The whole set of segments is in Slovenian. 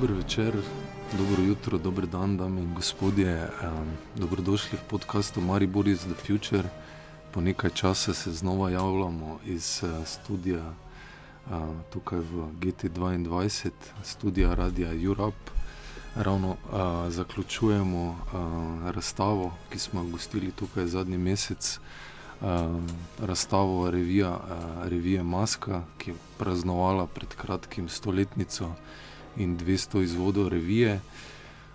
Dobro večer, dobro jutro, dobro dan, dame in gospodje. Um, dobrodošli v podkastu Maribor iz The Future. Po nekaj časa se znova javljamo iz uh, studia uh, tukaj v GT2, studia Radia Europe. Ravno uh, zaključujemo uh, razstavo, ki smo jo gostili tukaj zadnji mesec. Uh, razstavo revija, uh, revije Maska, ki je praznovala pred kratkim stoletnico in 200 izvodov revije.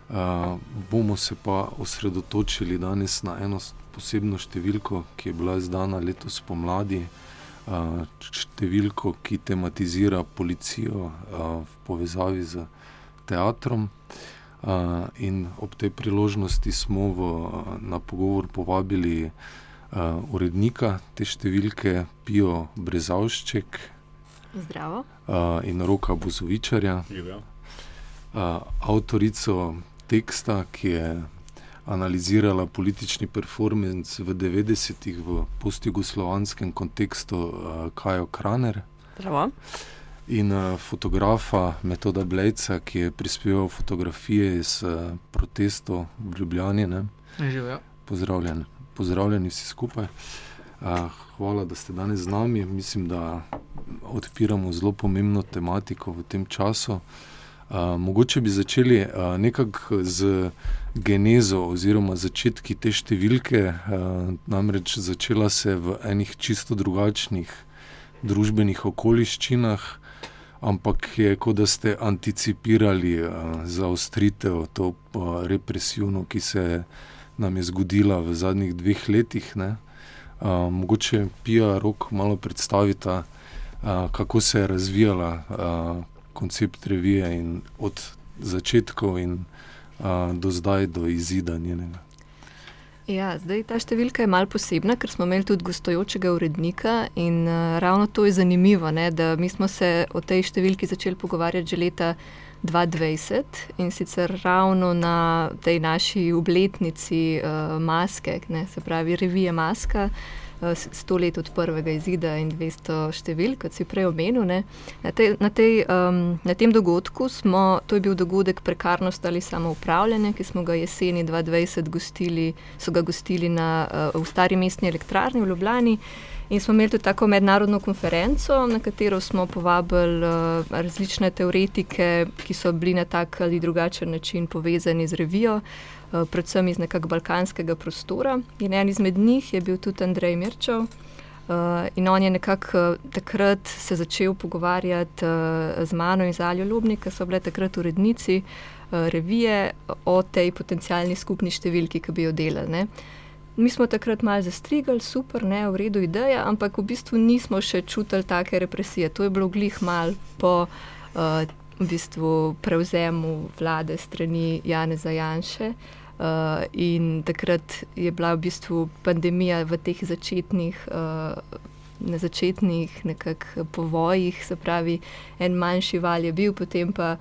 Uh, bomo se pa osredotočili danes na eno posebno številko, ki je bila izdana letos pomladi, uh, številko, ki tematizira policijo uh, v povezavi z teatrom. Uh, in ob tej priložnosti smo v, na pogovor povabili uh, urednika te številke, Pijo Brezavšček. Zdravo. Uh, in roka Bozovičarja. Živijo avtorico teksta, ki je analizirala politični performance v 90-ih v postjugoslovanskem kontekstu, uh, Kajo Kraner. Zdravo. In uh, fotografa Metoda Blejca, ki je prispeval fotografije iz uh, protestov v Ljubljani. Pozdravljen, pozdravljeni vsi skupaj. Uh, hvala, da ste danes z nami. Mislim, da odpiramo zelo pomembno tematiko v tem času. Uh, mogoče bi začeli uh, nekako z genezo oziroma začetki te številke, uh, namreč začela se v enih čisto drugačnih družbenih okoliščinah, ampak je kot da ste anticipirali uh, zaostritev, to uh, represivno, ki se nam je zgodila v zadnjih dveh letih. Uh, mogoče Pija Rok malo predstavita, uh, kako se je razvijala. Uh, koncept revije in od začetkov in a, do zdaj, do izida njenega. Ja, zdaj ta številka je malo posebna, ker smo imeli tudi gostujočega urednika in uh, ravno to je zanimivo, ne, da mi smo se o tej številki začeli pogovarjati že leta 2020 in sicer ravno na tej naši obletnici uh, maske, ne, se pravi revije Maska. Eh, sto let od prvega izida in 200 številk, kot si prej omenil. Na, te, na, tej, um, na tem dogodku smo, to je bil dogodek prekarnost ali samoupravljanje, ki smo ga jeseni 2020 gostili, gostili na, uh, v stari mestni elektrarni v Ljubljani. In smo imeli tudi tako mednarodno konferenco, na katero smo povabili uh, različne teoretike, ki so bili na tak ali drugačen način povezani z revijo. Uh, predvsem iz nekakšnega balkanskega prostora. In en izmed njih je bil tudi Andrej Mirčev. Uh, in on je nekako uh, takrat se začel pogovarjati uh, z mano in z Aljo Ljubnik, ki so bile takrat urednici uh, revije o tej potencijalni skupni številki, ki bi jo delali. Ne. Mi smo takrat malo zastrigali, super, ne, v redu ideja, ampak v bistvu nismo še čutili take represije. To je bilo glih mal po uh, v bistvu prevzemu vlade strani Jana Zajanše. Uh, in takrat je bila v bistvu pandemija v teh začetnih, uh, na začetnih povojih, se pravi, en manjši val je bil, potem pa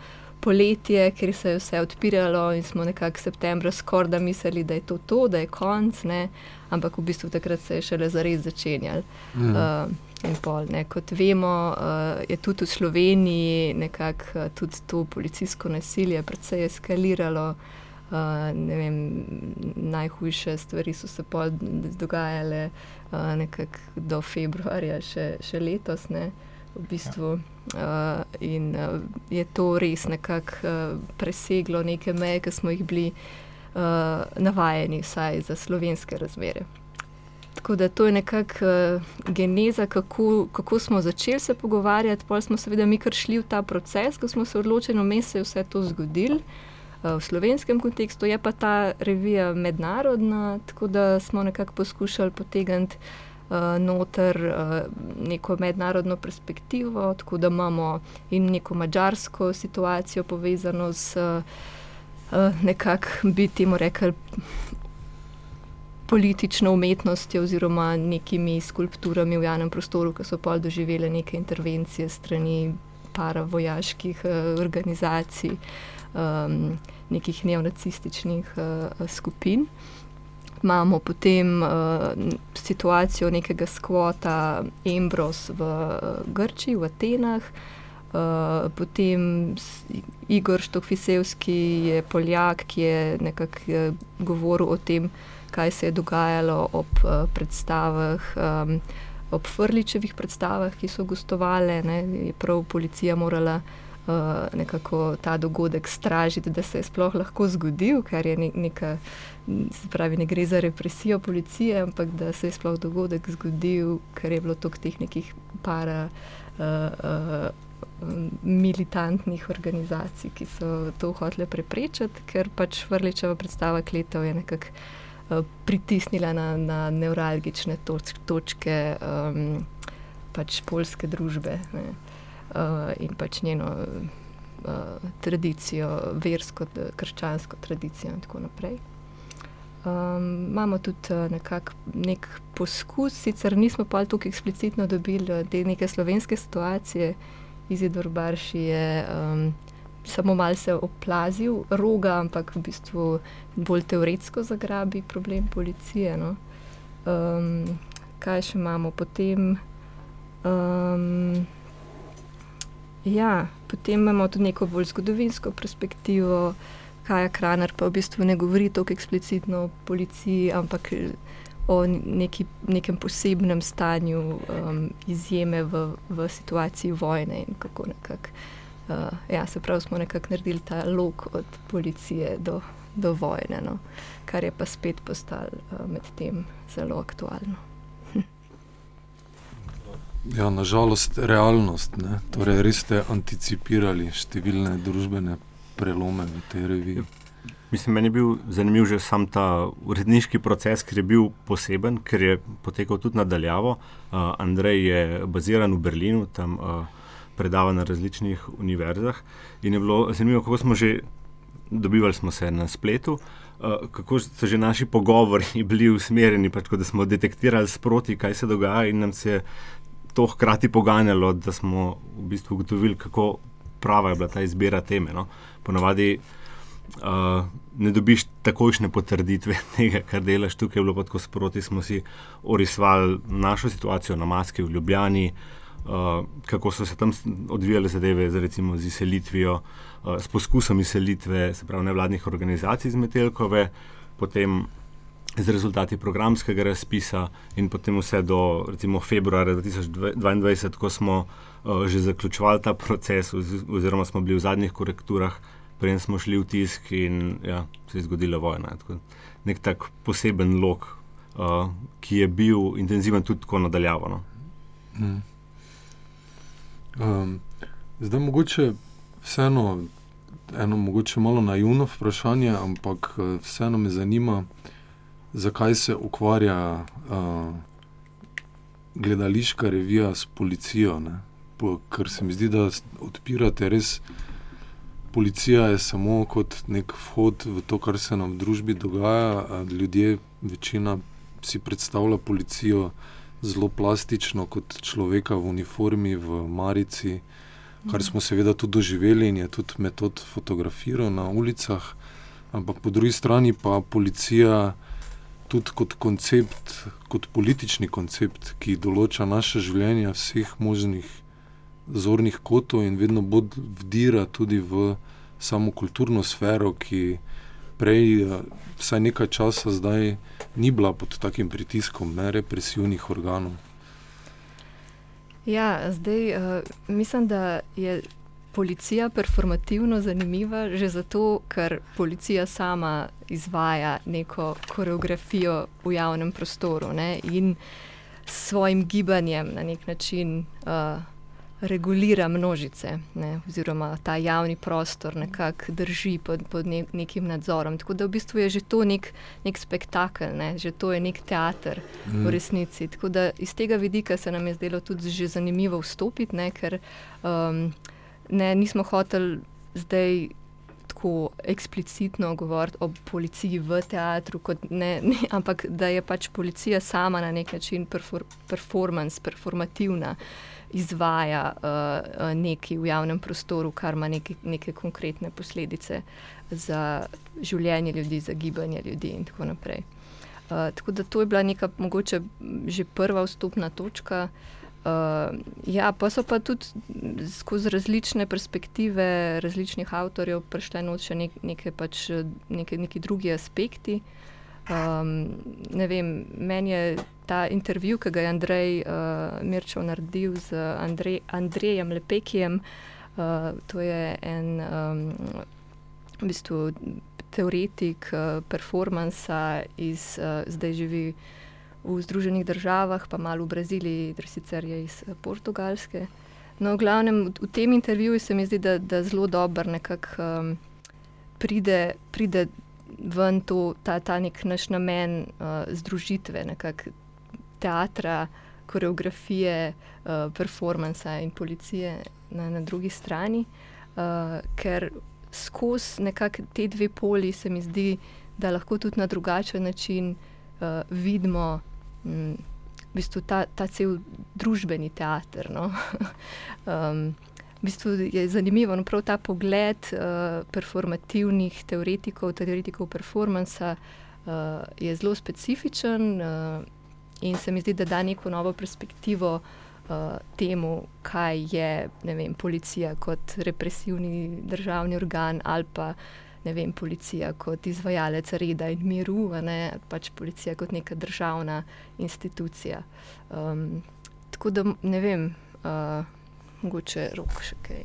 poletje, ker se je vse odpiralo in smo nekako septembra skoraj da mislili, da je to to, da je konc, ne? ampak v bistvu takrat se je šele zares začenjal. Mm. Uh, in pol. Ne. Kot vemo, uh, je tudi v Sloveniji nekako uh, tudi to policijsko nasilje precej eskaliralo. Uh, vem, najhujše stvari so se dogajale uh, do februarja, še, še letos. Ne, v bistvu. uh, in uh, je to res nekako uh, preseglo neke meje, ki smo jih bili uh, navajeni, vsaj za slovenske razmere. Tako da to je nekako uh, geneza, kako, kako smo začeli se pogovarjati. Pa smo seveda mi kar šli v ta proces, ko smo se odločili, da se je vse to zgodilo. V slovenskem kontekstu je pa ta revija mednarodna, tako da smo nekako poskušali potegniti uh, noter uh, neko mednarodno perspektivo, tako da imamo in neko mačarsko situacijo povezano z uh, nekako, bi temu rekli, politično umetnostjo oziroma nekimi skulpturami v javnem prostoru, ki so pol doživele neke intervencije strani paravojaških uh, organizacij, um, nekih neonacističnih uh, skupin. Imamo potem uh, situacijo nekega skvota Embros v uh, Grčiji, v Atenah. Uh, potem Igor Štokfisevski je Poljak, ki je nekako govoril o tem, kaj se je dogajalo ob uh, predstavah, um, ob Frličevih predstavah, ki so gostovale. Ne, je prav policija morala uh, nekako ta dogodek stražiti, da se je sploh lahko zgodil, ker je ne, neka. Se pravi, ne gre za represijo policije, ampak da se je sploh dogodek zgodil, ker je bilo toliko teh nekih para. Uh, uh, militantnih organizacij, ki so to hotele preprečiti, ker pač Vrličeva predstava Kletov je nekako uh, pritisnila na, na neuralgične toč, točke um, pač polske družbe ne, in pač njeno uh, tradicijo, versko, krščansko tradicijo in tako naprej. Um, imamo tudi uh, nekak, nek poskus, sicer nismo pa tukaj eksplicitno dobili te neke slovenske situacije, Izidor Barši je um, samo malce oplazil roga, ampak v bistvu bolj teoretsko zagrabi problem policije. No. Um, kaj še imamo potem? Um, ja, potem imamo tudi neko bolj zgodovinsko perspektivo. Kaj je Kraner, pa v bistvu ne govori tako eksplicitno o policiji, ampak o neki, nekem posebnem stanju um, izjeme v, v situaciji vojne. Nekak, uh, ja, se pravi, smo nekako naredili ta lok od policije do, do vojne, no, kar je pa spet postalo uh, med tem zelo aktualno. Ja, nažalost, realnost. Ne? Torej, res ste anticipirali številne družbene prelome v tej reviji. Mislim, meni je bil zanimiv že sam ta uredniški proces, ker je bil poseben, ker je potekal tudi nadaljavo. Uh, Andrej je baziran v Berlinu, tam uh, predava na različnih univerzah. In je bilo zanimivo, kako smo že dobivali smo se na spletu, uh, kako so že naši pogovori bili usmerjeni, pač, da smo detektirali sproti, kaj se dogaja, in nam se je to hkrati poganjalo, da smo v bistvu ugotovili, kako prava je bila ta izbira teme. No? Ponovadi uh, ne dobiš takojšnje potrditve tega, kar delaš tukaj. Bilo pa tako sproti, smo si orisvali našo situacijo na maski v Ljubljani, uh, kako so se tam odvijale zadeve, z, recimo z izselitvijo, uh, s poskusom izselitve, se pravi nevladnih organizacij iz Metelkove, potem. Z rezultati programskega razpisa, in potem vse do recimo, februarja 2022, ko smo uh, že zaključovali ta proces, oziroma smo bili v zadnjih korekturah uh, preden smo šli v tisk in ja, se je zgodila vojna. Tako, nek tak poseben lok, uh, ki je bil intenziven tudi tako nadaljavano. Hmm. Um, zdaj, mogoče vseeno, eno mogoče malo naivno vprašanje, ampak uh, vseeno me zanima, zakaj se ukvarja uh, gledališka revija s policijo. Po, ker se mi zdi, da odpirate res policija je samo kot nek vhod v to, kar se nam v družbi dogaja. Ljudje, večina si predstavlja policijo zelo plastično, kot človeka v uniformi, v marici, kar smo seveda tudi doživeli in je tudi metod fotografiral na ulicah. Ampak po drugi strani pa policija. Tudi kot koncept, kot politični koncept, ki določa naše življenje, vseh možnih zornih kotov in vedno bolj vdira tudi v samo kulturno sfero, ki prej, eh, vsaj nekaj časa zdaj, ni bila pod takim pritiskom ne, represivnih organov. Ja, zdaj uh, mislim, da je policija performativno zanimiva že zato, ker policija sama izvaja neko koreografijo v javnem prostoru ne, in s svojim gibanjem na nek način. Uh, regulira množice, ne, oziroma ta javni prostor nekako drži pod, pod ne, nekim nadzorom. Tako da v bistvu je že to nek, nek spektakel, ne, že to je nek teater mm. v resnici. Tako da iz tega vidika se nam je zdelo tudi že zanimivo vstopiti, ne, ker um, ne, nismo hoteli zdaj. Tako eksplicitno govoriti o policiji v teatru, ne, ne, ampak da je pač policija sama na nek način perfor, performance, performativna. Izvaja uh, nekaj v javnem prostoru, kar ima neke, neke konkretne posledice za življenje ljudi, za gibanje ljudi in tako naprej. Uh, tako da to je bila neka mogoče že prva vstopna točka. Uh, ja, pa so pa tudi skozi različne perspektive različnih avtorjev prišle noč še nek, neke, pač, neke, neki drugi aspekti. Um, ne vem, meni je ta intervju, ki ga je Andrej uh, Mirčev naredil z Andrej, Andrejem Lepekijem, uh, to je en um, v bistvu, teoretik uh, performansa iz uh, zdaj živi v Združenih državah, pa malo v Braziliji, ter sicer je iz eh, Portugalske. No, v glavnem, v tem intervjuju se mi zdi, da, da zelo dobro nekako um, pride, pride ven to, ta, ta nek naš namen uh, združitve, nekako teatra, koreografije, uh, performansa in policije na, na drugi strani. Uh, ker skozi nekako te dve poli se mi zdi, da lahko tudi na drugačen način uh, vidimo v bistvu ta, ta cel družbeni teater. No? um, v bistvu je zanimivo, no, prav ta pogled uh, performativnih teoretikov, teoretikov performansa uh, je zelo specifičen uh, in se mi zdi, da da neko novo perspektivo. Uh, temu, kaj je vem, policija kot represivni državni organ, ali pa ne vem, policija kot izvajalec reda in miru, ne, pač policija kot neka državna institucija. Um, tako da ne vem, uh, mogoče rok še kaj.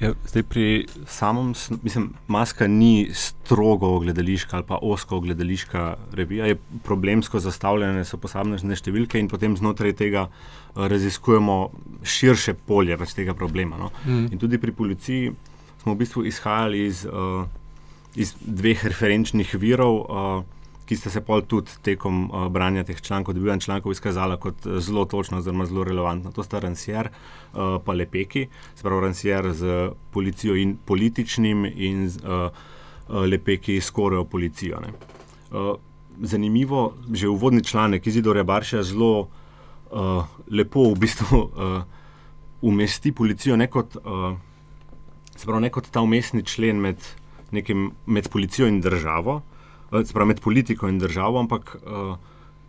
Ja, zdaj, pri samem, mislim, maska ni strogo gledališka ali pa osko gledališka revija, je problemsko zastavljene, so posamezne številke in potem znotraj tega uh, raziskujemo širše polje več tega problema. No? Mm. In tudi pri policiji smo v bistvu izhajali iz, uh, iz dveh referenčnih virov, uh, ki sta se pol tudi tekom uh, branja teh člankov, dobivanja člankov, izkazala kot zelo točno, zelo, zelo relevantna. To sta Rancier uh, pa Lepeki, spravo Rancier z policijo in političnim in z, uh, Lepeki skoraj o policijo. Uh, zanimivo, že uvodni članek Izidorja Barša zelo uh, lepo v bistvu uh, umesti policijo ne kot uh, se pravi, ne kot ta umestni člen med, nekim, med policijo in državo, eh, se pravi, med politiko in državo, ampak uh,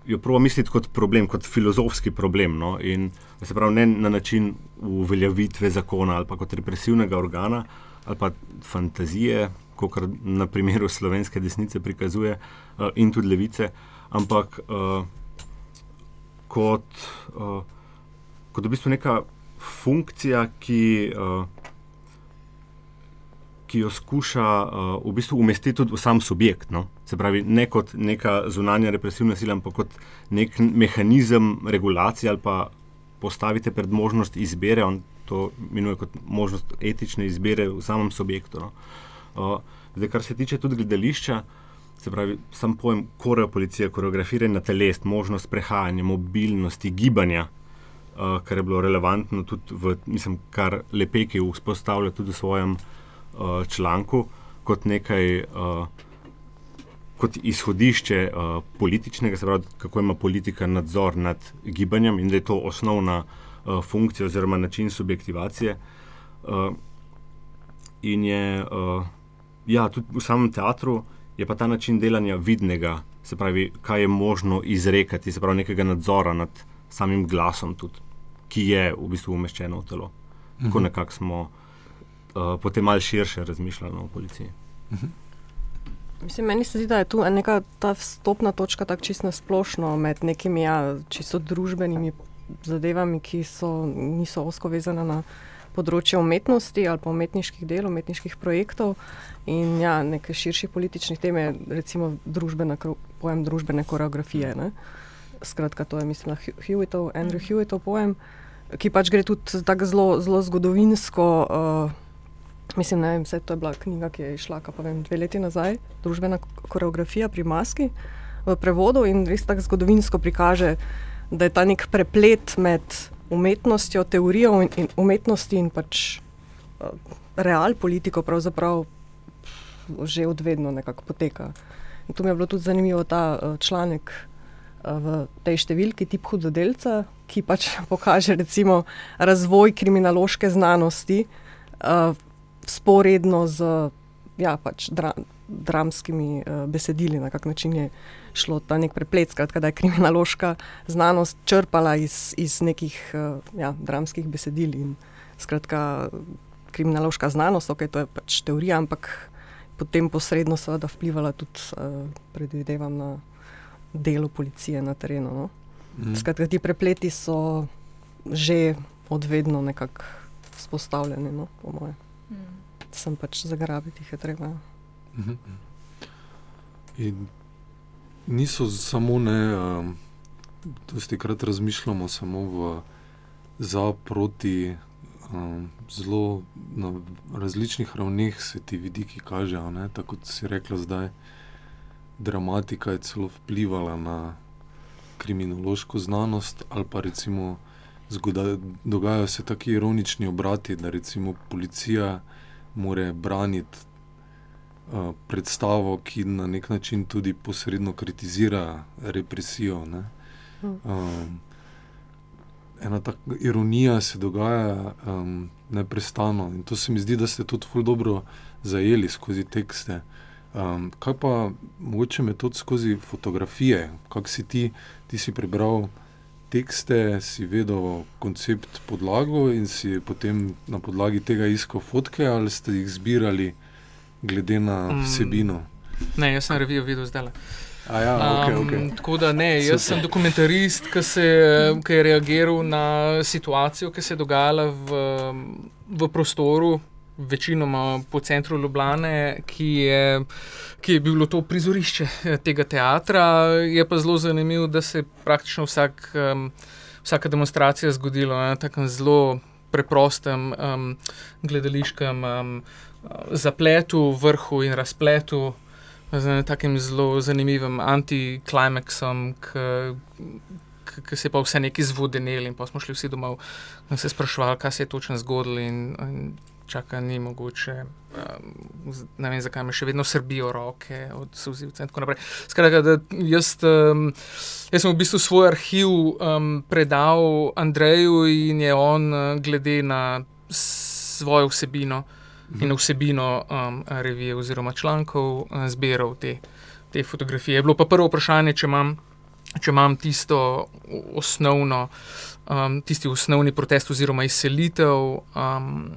jo prvo misliti kot problem, kot filozofski problem. No? In se pravi, ne na način uveljavitve zakona ali kot represivnega organa ali pa fantazije, kot na primeru slovenske desnice prikazuje uh, in tudi levice, ampak uh, kot, uh, kot v bistvu neka funkcija, ki. Uh, ki jo skuša uh, v bistvu umestiti tudi v sam subjekt. No? Se pravi, ne kot neka zunanja represivna sila, ampak kot nek mehanizem regulacije ali pa postavite pred možnost izbire, on to imenuje kot možnost etične izbire v samem subjektu. No? Uh, zdaj, kar se tiče tudi gledališča. Se pravi, sam pojem koreopolicija, koreografiranje teles, možnost prehajanja, mobilnosti, gibanja, uh, kar je bilo relevantno tudi v, mislim, kar Lepeki vzpostavlja tudi v svojem uh, uh, članku kot nekaj, uh, kot izhodišče uh, političnega, se pravi, kako ima politika nadzor nad gibanjem in da je to osnovna uh, funkcija oziroma način subjektivacije. Uh, in je, uh, ja, tudi v samem teatru je pa ta način delanja vidnega, se pravi, kaj je možno izrekati, se pravi, nekega nadzora nad samim glasom, tudi, ki je v bistvu umeščeno v telo. Tako mhm. nekako smo. Eh, potem malo širše razmišljalo o policiji. Mhm. Mislim, meni se zdi, da je tu neka ta vstopna točka, tako čisto splošno, med nekimi ja, čisto družbenimi zadevami, ki so, niso osko vezane na področje umetnosti ali pa umetniških del, umetniških projektov in ja, neke širše politične teme, recimo družbena, pojem družbene koreografije. Ne? Skratka, to je, mislim, Hewittov, Andrew mhm. Hewittov pojem, ki pač gre tudi tako zelo, zelo zgodovinsko. Uh, Mislim, da je to bila knjiga, ki je išla vem, dve leti nazaj, družbena koreografija pri Maski v prevodu in res tako zgodovinsko prikaže, da je ta nek preplet med umetnostjo, teorijo in, in umetnosti in pač uh, real politiko pravzaprav že odvedno nekako poteka. In tu mi je bilo tudi zanimivo ta uh, članek uh, v tej številki tip hudodelca, ki pač pokaže recimo razvoj kriminološke znanosti. Uh, sporedno z ja, pač dra, dramskimi uh, besedili, na kak način je šlo ta nek preplet, skratka, da je kriminološka znanost črpala iz, iz nekih uh, ja, dramskih besedil. In, skratka, kriminološka znanost, ok, to je pač teorija, ampak potem posredno seveda vplivala tudi, uh, predvidevam, na delo policije na terenu. No? Mm. Skratka, ti prepleti so že odvedno nekako vzpostavljeni, no, po mojem. Mm. Sem pač zagrabiti jih je treba. Mm -hmm. In niso samo ne, um, dosti krat razmišljamo samo v za, proti, um, zelo na različnih ravneh se ti vidiki kažejo. Ne? Tako kot si rekla zdaj, dramatika je celo vplivala na kriminološko znanost ali pa recimo zgodaj, dogajajo se taki ironični obrati, da recimo policija more braniti uh, predstavo, ki na nek način tudi posredno kritizira represijo. Um, ena taka ironija se dogaja um, neprestano in to se mi zdi, da ste tudi zelo dobro zajeli skozi tekste. Um, kaj pa mogoče metod skozi fotografije, kako si ti, ti si prebral tekste, si vedel koncept podlago in si potem na podlagi tega iskal fotke ali ste jih zbirali glede na mm. vsebino? Mm, ne, jaz sem revijo videl zdaj. Ja, okay, okay. um, tako da ne, jaz Super. sem dokumentarist, ki, se, ki je reagiral na situacijo, ki se je dogajala v, v prostoru, večinoma po centru Ljubljana, ki, ki je bilo to prizorišče eh, tega teatra. Je pa zelo zanimivo, da se je praktično vsak, um, vsaka demonstracija zgodila na takem zelo preprostem um, gledališkem um, zapletu, vrhu in razpletu. Z takim zelo zanimivim antiklimaksom, ki se je pa vse nekaj zvodenil, in pa smo šli vsi domov in se sprašvali, kaj se je točno zgodilo. In, in čaka, ni mogoče. Um, ne vem, zakaj me še vedno srbijo roke od suzivca in tako naprej. Skratka, jaz, um, jaz sem v bistvu svoj arhiv um, predal Andreju in je on, uh, glede na svojo vsebino mhm. in vsebino um, revije oziroma člankov, uh, zbiral te, te fotografije. Je bilo pa prvo vprašanje, če imam, če imam tisto osnovno. Um, tisti osnovni protest, oziroma izselitev, um,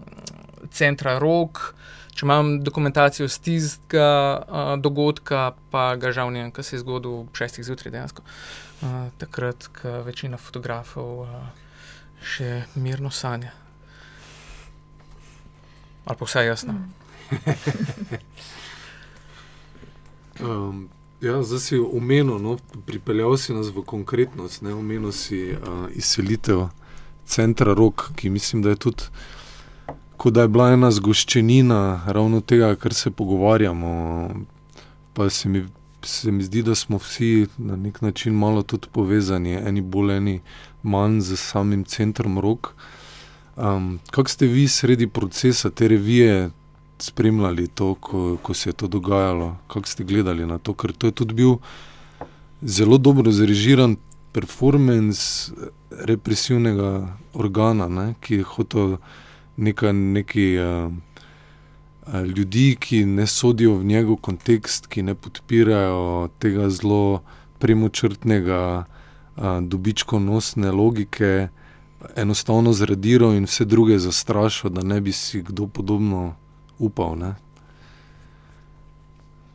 centra Rok. Če imam dokumentacijo z tistega uh, dogodka, pa ga žal ne vem, kaj se je zgodilo ob šestih zjutraj, dejansko. Uh, takrat, ko večina fotografov uh, še mirno sanja. Ali pa vsaj jasno. um, ja, zdaj si omenil, no, pripeljal si nas v konkretnost, ne omenil si uh, izselitev centra Rok, ki mislim, da je tudi kot da je bila ena zgoščenina ravno tega, kar se pogovarjamo. Pa se mi, se mi zdi, da smo vsi na nek način malo tudi povezani, eni bolj, eni manj z samim centrom rok. Um, kako ste vi sredi procesa te revije spremljali to, ko, ko se je to dogajalo? Kako ste gledali na to? Ker to je tudi bil zelo dobro zrežiran performance represivnega organa, ne, ki je hotel neka, neki uh, ljudi, ki ne sodijo v njegov kontekst, ki ne podpirajo tega zelo premočrtnega, uh, dobičkonosne logike, enostavno zradirajo in vse druge zastrašijo, da ne bi si kdo podobno upal. Ne?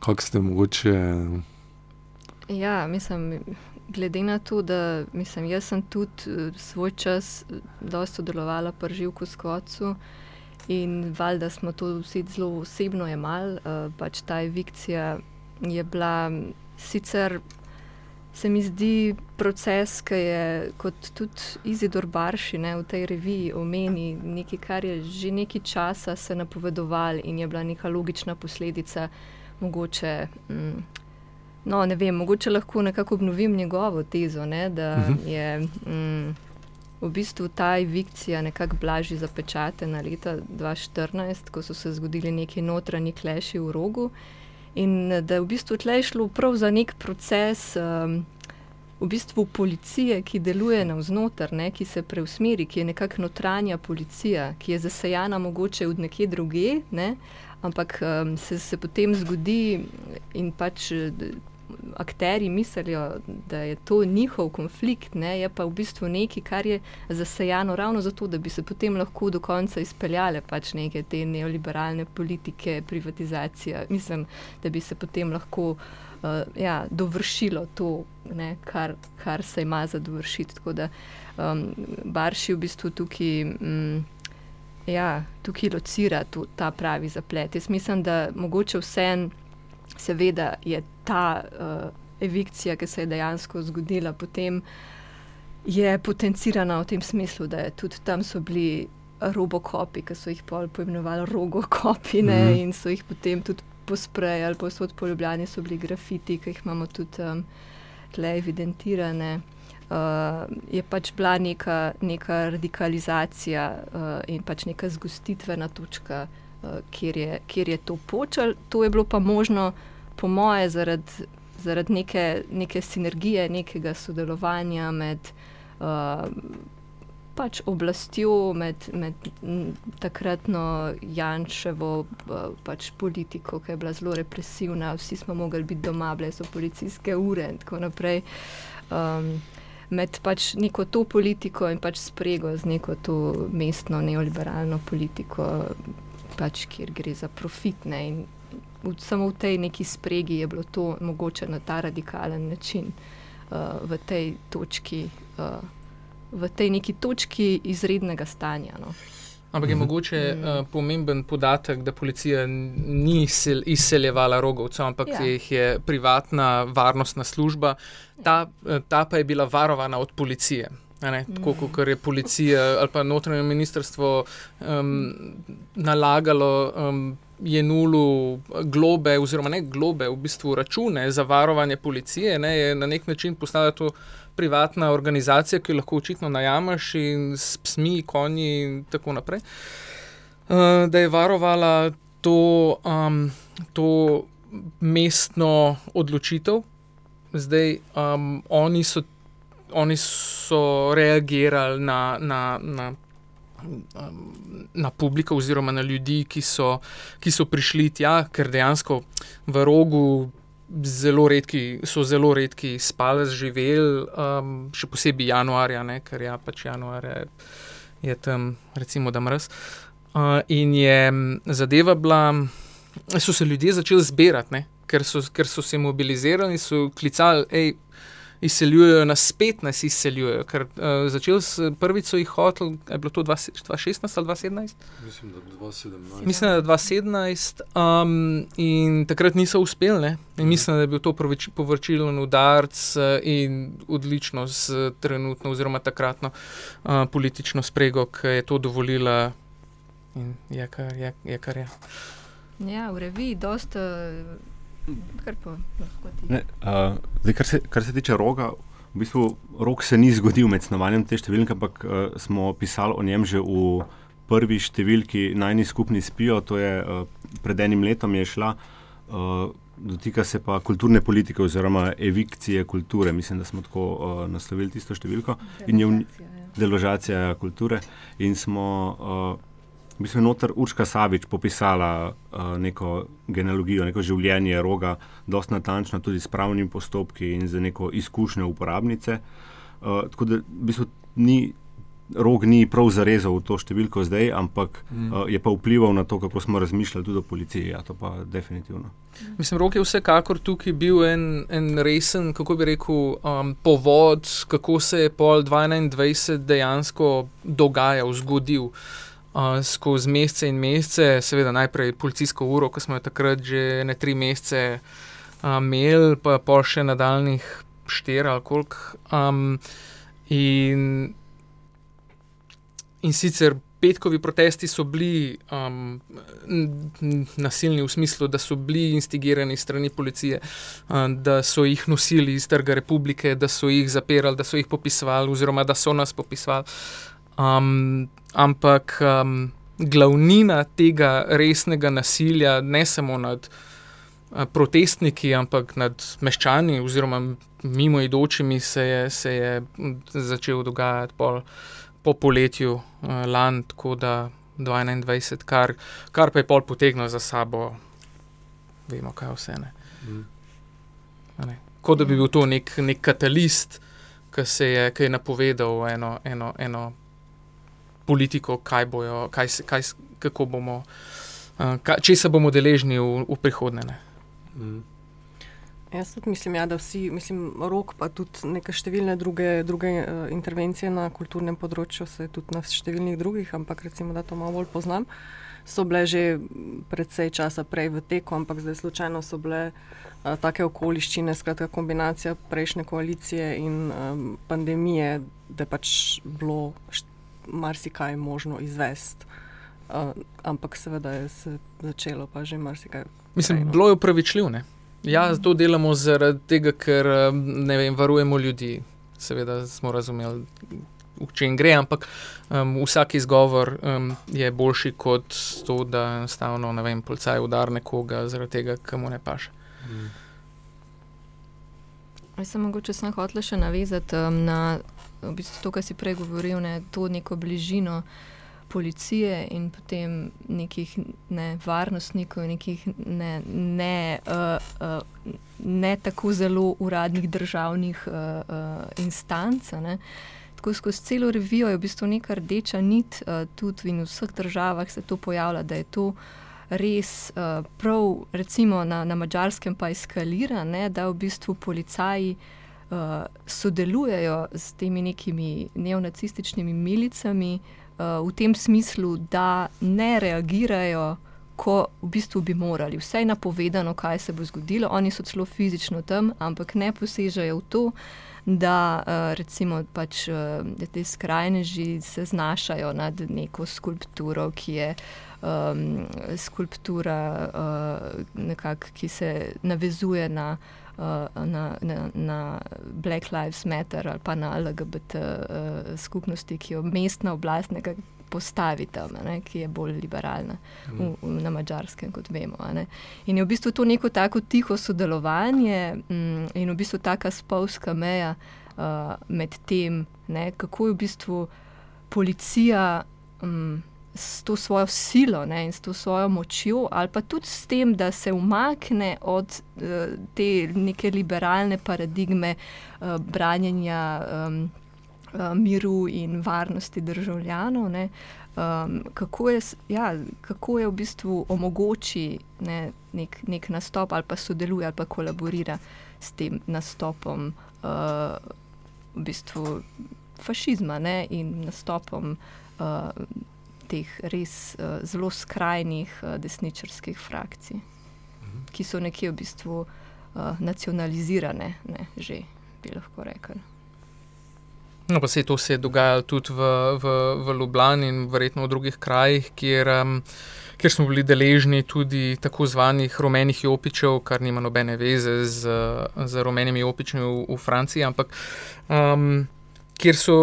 Kako ste mogoče? Ja, mislim, glede na to, da mislim, jaz sem tudi uh, svoj čas dosta sodelovala pri živku skvocu in valjda smo to vsi zelo osebno jemali, uh, pač ta evikcija je bila sicer. Se mi zdi proces, ki je kot tudi Izidor Barši ne, v tej reviji omeni nekaj, kar je že nekaj časa se napovedovalo in je bila neka logična posledica mogoče. Mm, No, ne vem, mogoče lahko nekako obnovim njegovo tezo, ne, da uh mhm. -huh. je mm, v bistvu ta evikcija nekako blažje zapečatena leta 2014, ko so se zgodili neki notranji kleši v rogu. In da je v bistvu tle šlo prav za nek proces um, v bistvu policije, ki deluje navznoter, ne, ki se preusmeri, ki je nekakšna notranja policija, ki je zasajana mogoče od nekje druge, ne, ampak um, se, se potem zgodi in pač. Akteri mislijo, da je to njihov konflikt, ne, je pa v bistvu nekaj, kar je zasajano ravno zato, da bi se potem lahko do konca izpeljale pač neke te neoliberalne politike, privatizacija. Mislim, da bi se potem lahko uh, ja, dovršilo to, ne, kar, kar se ima za dovršiti. Tako da um, Barši v bistvu tukaj. Um, Ja, tukaj locira tu, ta pravi zaplet. Jaz mislim, da mogoče vsem, seveda, je ta uh, evikcija, ki se je dejansko zgodila, potem je potencirana v tem smislu, da tudi tam so bili robokopi, ki so jih poimenovali rogokopi mm -hmm. in so jih potem tudi pospreji ali posod po Ljubljani so bili grafiti, ki jih imamo tudi um, tle evidentirane. Uh, je pač bila neka, neka radikalizacija uh, in pač neka zgostitvena točka, uh, kjer, je, kjer je to počel. To je bilo pa možno, po moje, zaradi zarad neke, neke sinergije, nekega sodelovanja med uh, pač oblastjo, med, med takratno Janševo pač politiko, ki je bila zelo represivna, vsi smo mogli biti doma, bile so policijske ure in tako naprej. Um, med pač neko to politiko in pač sprego z neko to mestno neoliberalno politiko, pač, kjer gre za profitne. In v, samo v tej neki spregi je bilo to mogoče na ta radikalen način uh, v tej točki. Uh, v tej neki točki izrednega stanja. No. Ampak je mhm. mogoče uh, pomemben podatek, da policija ni izseljevala rogovcev, ampak ja. jih je privatna varnostna služba, ta, ta pa je bila varovana od policije. Ne, tako mhm. kot je policija ali pa notranje ministrstvo um, nalagalo um, je nulu globe, oziroma ne globe, v bistvu račune za varovanje policije, ne, je na nek način postala to privatna organizacija, ki jo lahko očitno najameš in s psmi, konji in tako naprej. Uh, da je varovala to, um, to mestno odločitev, zdaj um, oni, so, oni so reagirali na. na, na Na publiko, oziroma na ljudi, ki so, ki so prišli tja, ker dejansko v rogu zelo redki, so zelo redki spali, živeli, um, še posebej januarja, ne, ker ja, pač januar je, je tam, recimo, da mrz. Uh, in je zadeva bila, so se ljudje začeli zbirati, ker ker so se mobilizirali in so klicali, hej, izseljujejo, nas spet nas izseljujejo. Ker uh, začel sem prvič jih hotel, je bilo to 2016 ali 2017? Mislim, da 2017. Mislim, da 2017 um, in takrat niso uspeli. Ne? In mislim, da je bil to povračilen udarc uh, in odlično s trenutno oziroma takratno uh, politično sprego, ki je to dovolila in je kar je. je, kar je. Ja, v reviji dosta. Uh... Kar, ne, uh, zdaj, kar, se, kar se tiče roga, v bistvu rok se ni zgodil med snovanjem te številke, ampak uh, smo pisali o njem že v prvi številki najni skupni spijo, to je uh, pred enim letom je šla. Uh, dotika se pa kulturne politike oziroma evikcije kulture. Mislim, da smo tako uh, naslovili tisto številko. Deložacija, ja. deložacija kulture. In smo uh, v bistvu noter Urška Savič popisala uh, neko genealogijo, neko življenje roga, dosta natančno, tudi s pravnimi postopki in za neko izkušnjo uporabnice. Uh, tako da v bistvu ni. Rog ni prav zarezal v to številko zdaj, ampak mm. uh, je pa vplival na to, kako smo razmišljali tudi o policiji. Ja, to pa definitivno. Mislim, Rog je vsekakor tukaj bil en, en resen, kako bi rekel, um, povod, kako se je pol 2021 dejansko dogajal, zgodil. Uh, uh, skozi mesece in mesece, seveda najprej policijsko uro, ki smo jo takrat že ne tri mesece uh, imeli, pa pa še nadaljnih štiri ali koliko. Um, in, in sicer. Petkovi protesti so bili um, nasilni v smislu, da so bili instigirani strani policije, um, da so jih nosili iz Trga republike, da so jih zapirali, da so jih popisovali, oziroma da so nas popisovali. Um, ampak um, glavnina tega resnega nasilja, ne samo nad uh, protestniki, ampak nad meščani oziroma mimoidočimi se je, se je začel dogajati pol, po poletju uh, lani, tako da 2021, kar, kar pa je pol potegnilo za sabo, vemo, kaj vse ne. Mm. ne. Kot da bi bil to nek, nek katalist, ki je, je napovedal eno, eno, eno politiko, kaj bojo, kaj, kaj, kako bomo, uh, če se bomo deležni v, v prihodnje. Mm. Jaz tudi mislim, ja, da vsi, mislim, rok, pa tudi neke številne druge, druge uh, intervencije na kulturnem področju, se tudi na številnih drugih, ampak recimo, da to malo bolj poznam, so bile že predvsej časa prej v teku, ampak zdaj slučajno so bile uh, take okoliščine, skratka kombinacija prejšnje koalicije in um, pandemije, da pač bilo marsikaj možno izvesti. Uh, ampak seveda je se začelo pa že marsikaj. Mislim, no. bilo je upravičljivo. Ja, to delamo zaradi tega, ker vem, varujemo ljudi. Seveda smo razumeli, v čem gre, ampak um, vsak izgovor um, je boljši kot to, da enostavno policaj udar nekoga zaradi tega, kar mu ne paše. Mm. Jaz sem mogoče sem hotel še navezati um, na v bistvu to, kar si prej govoril, ne, to neko bližino policije in potem nekih ne, varnostnikov, nekih ne, ne, uh, uh, ne tako zelo uradnih državnih uh, uh, instanc. Ne. Tako skozi celo revijo je v bistvu neka rdeča nit, uh, tudi v vseh državah se to pojavlja, da je to res uh, prav, recimo na, na mačarskem, pa eskalira, ne, da v bistvu policaji. Uh, sodelujejo s temi nekimi neonacističnimi milicami, uh, v tem smislu, da ne reagirajo, ko v bistvu bi morali. Vse je napovedano, kaj se bo zgodilo, oni so celo fizično tam, ampak ne posežejo v to. Da, recimo, pač te skrajneži se znašajo nad neko skulpturo, ki je um, skulptura, uh, nekak, ki se navezuje na uh, uh, na, na, na Black Lives Matter ali pa na LGBT uh, skupnosti, ki jo mestna oblast nekako postavi tam, ne, ki je bolj liberalna v, v, na mačarskem, kot vemo. In je v bistvu to neko tako tiho sodelovanje um, in v bistvu taka spolska meja uh, med tem, ne, kako je v bistvu policija. Um, s to svojo silo ne, in s to svojo močjo, ali pa tudi s tem, da se umakne od uh, te neke liberalne paradigme uh, branjenja um, uh, miru in varnosti državljanov. Ne, um, kako, je, ja, kako je v bistvu omogoči ne, nek, nek nastop, ali pa sodeluje, ali pa kolaborira s tem nastopom. Uh, v bistvu fašizma ne, in nastopom uh, teh res uh, zelo skrajnih uh, desničarskih frakcij, mhm. ki so nekje v bistvu uh, nacionalizirane, ne, že bi lahko rekli. No, pa se je to se dogajalo tudi v, v, v Ljubljani in verjetno v drugih krajih, kjer, um, kjer smo bili deležni tudi tako zvanih rumenih jopičev, kar nima nobene veze z, z rumenimi jopičmi v, v Franciji, ampak um, kjer so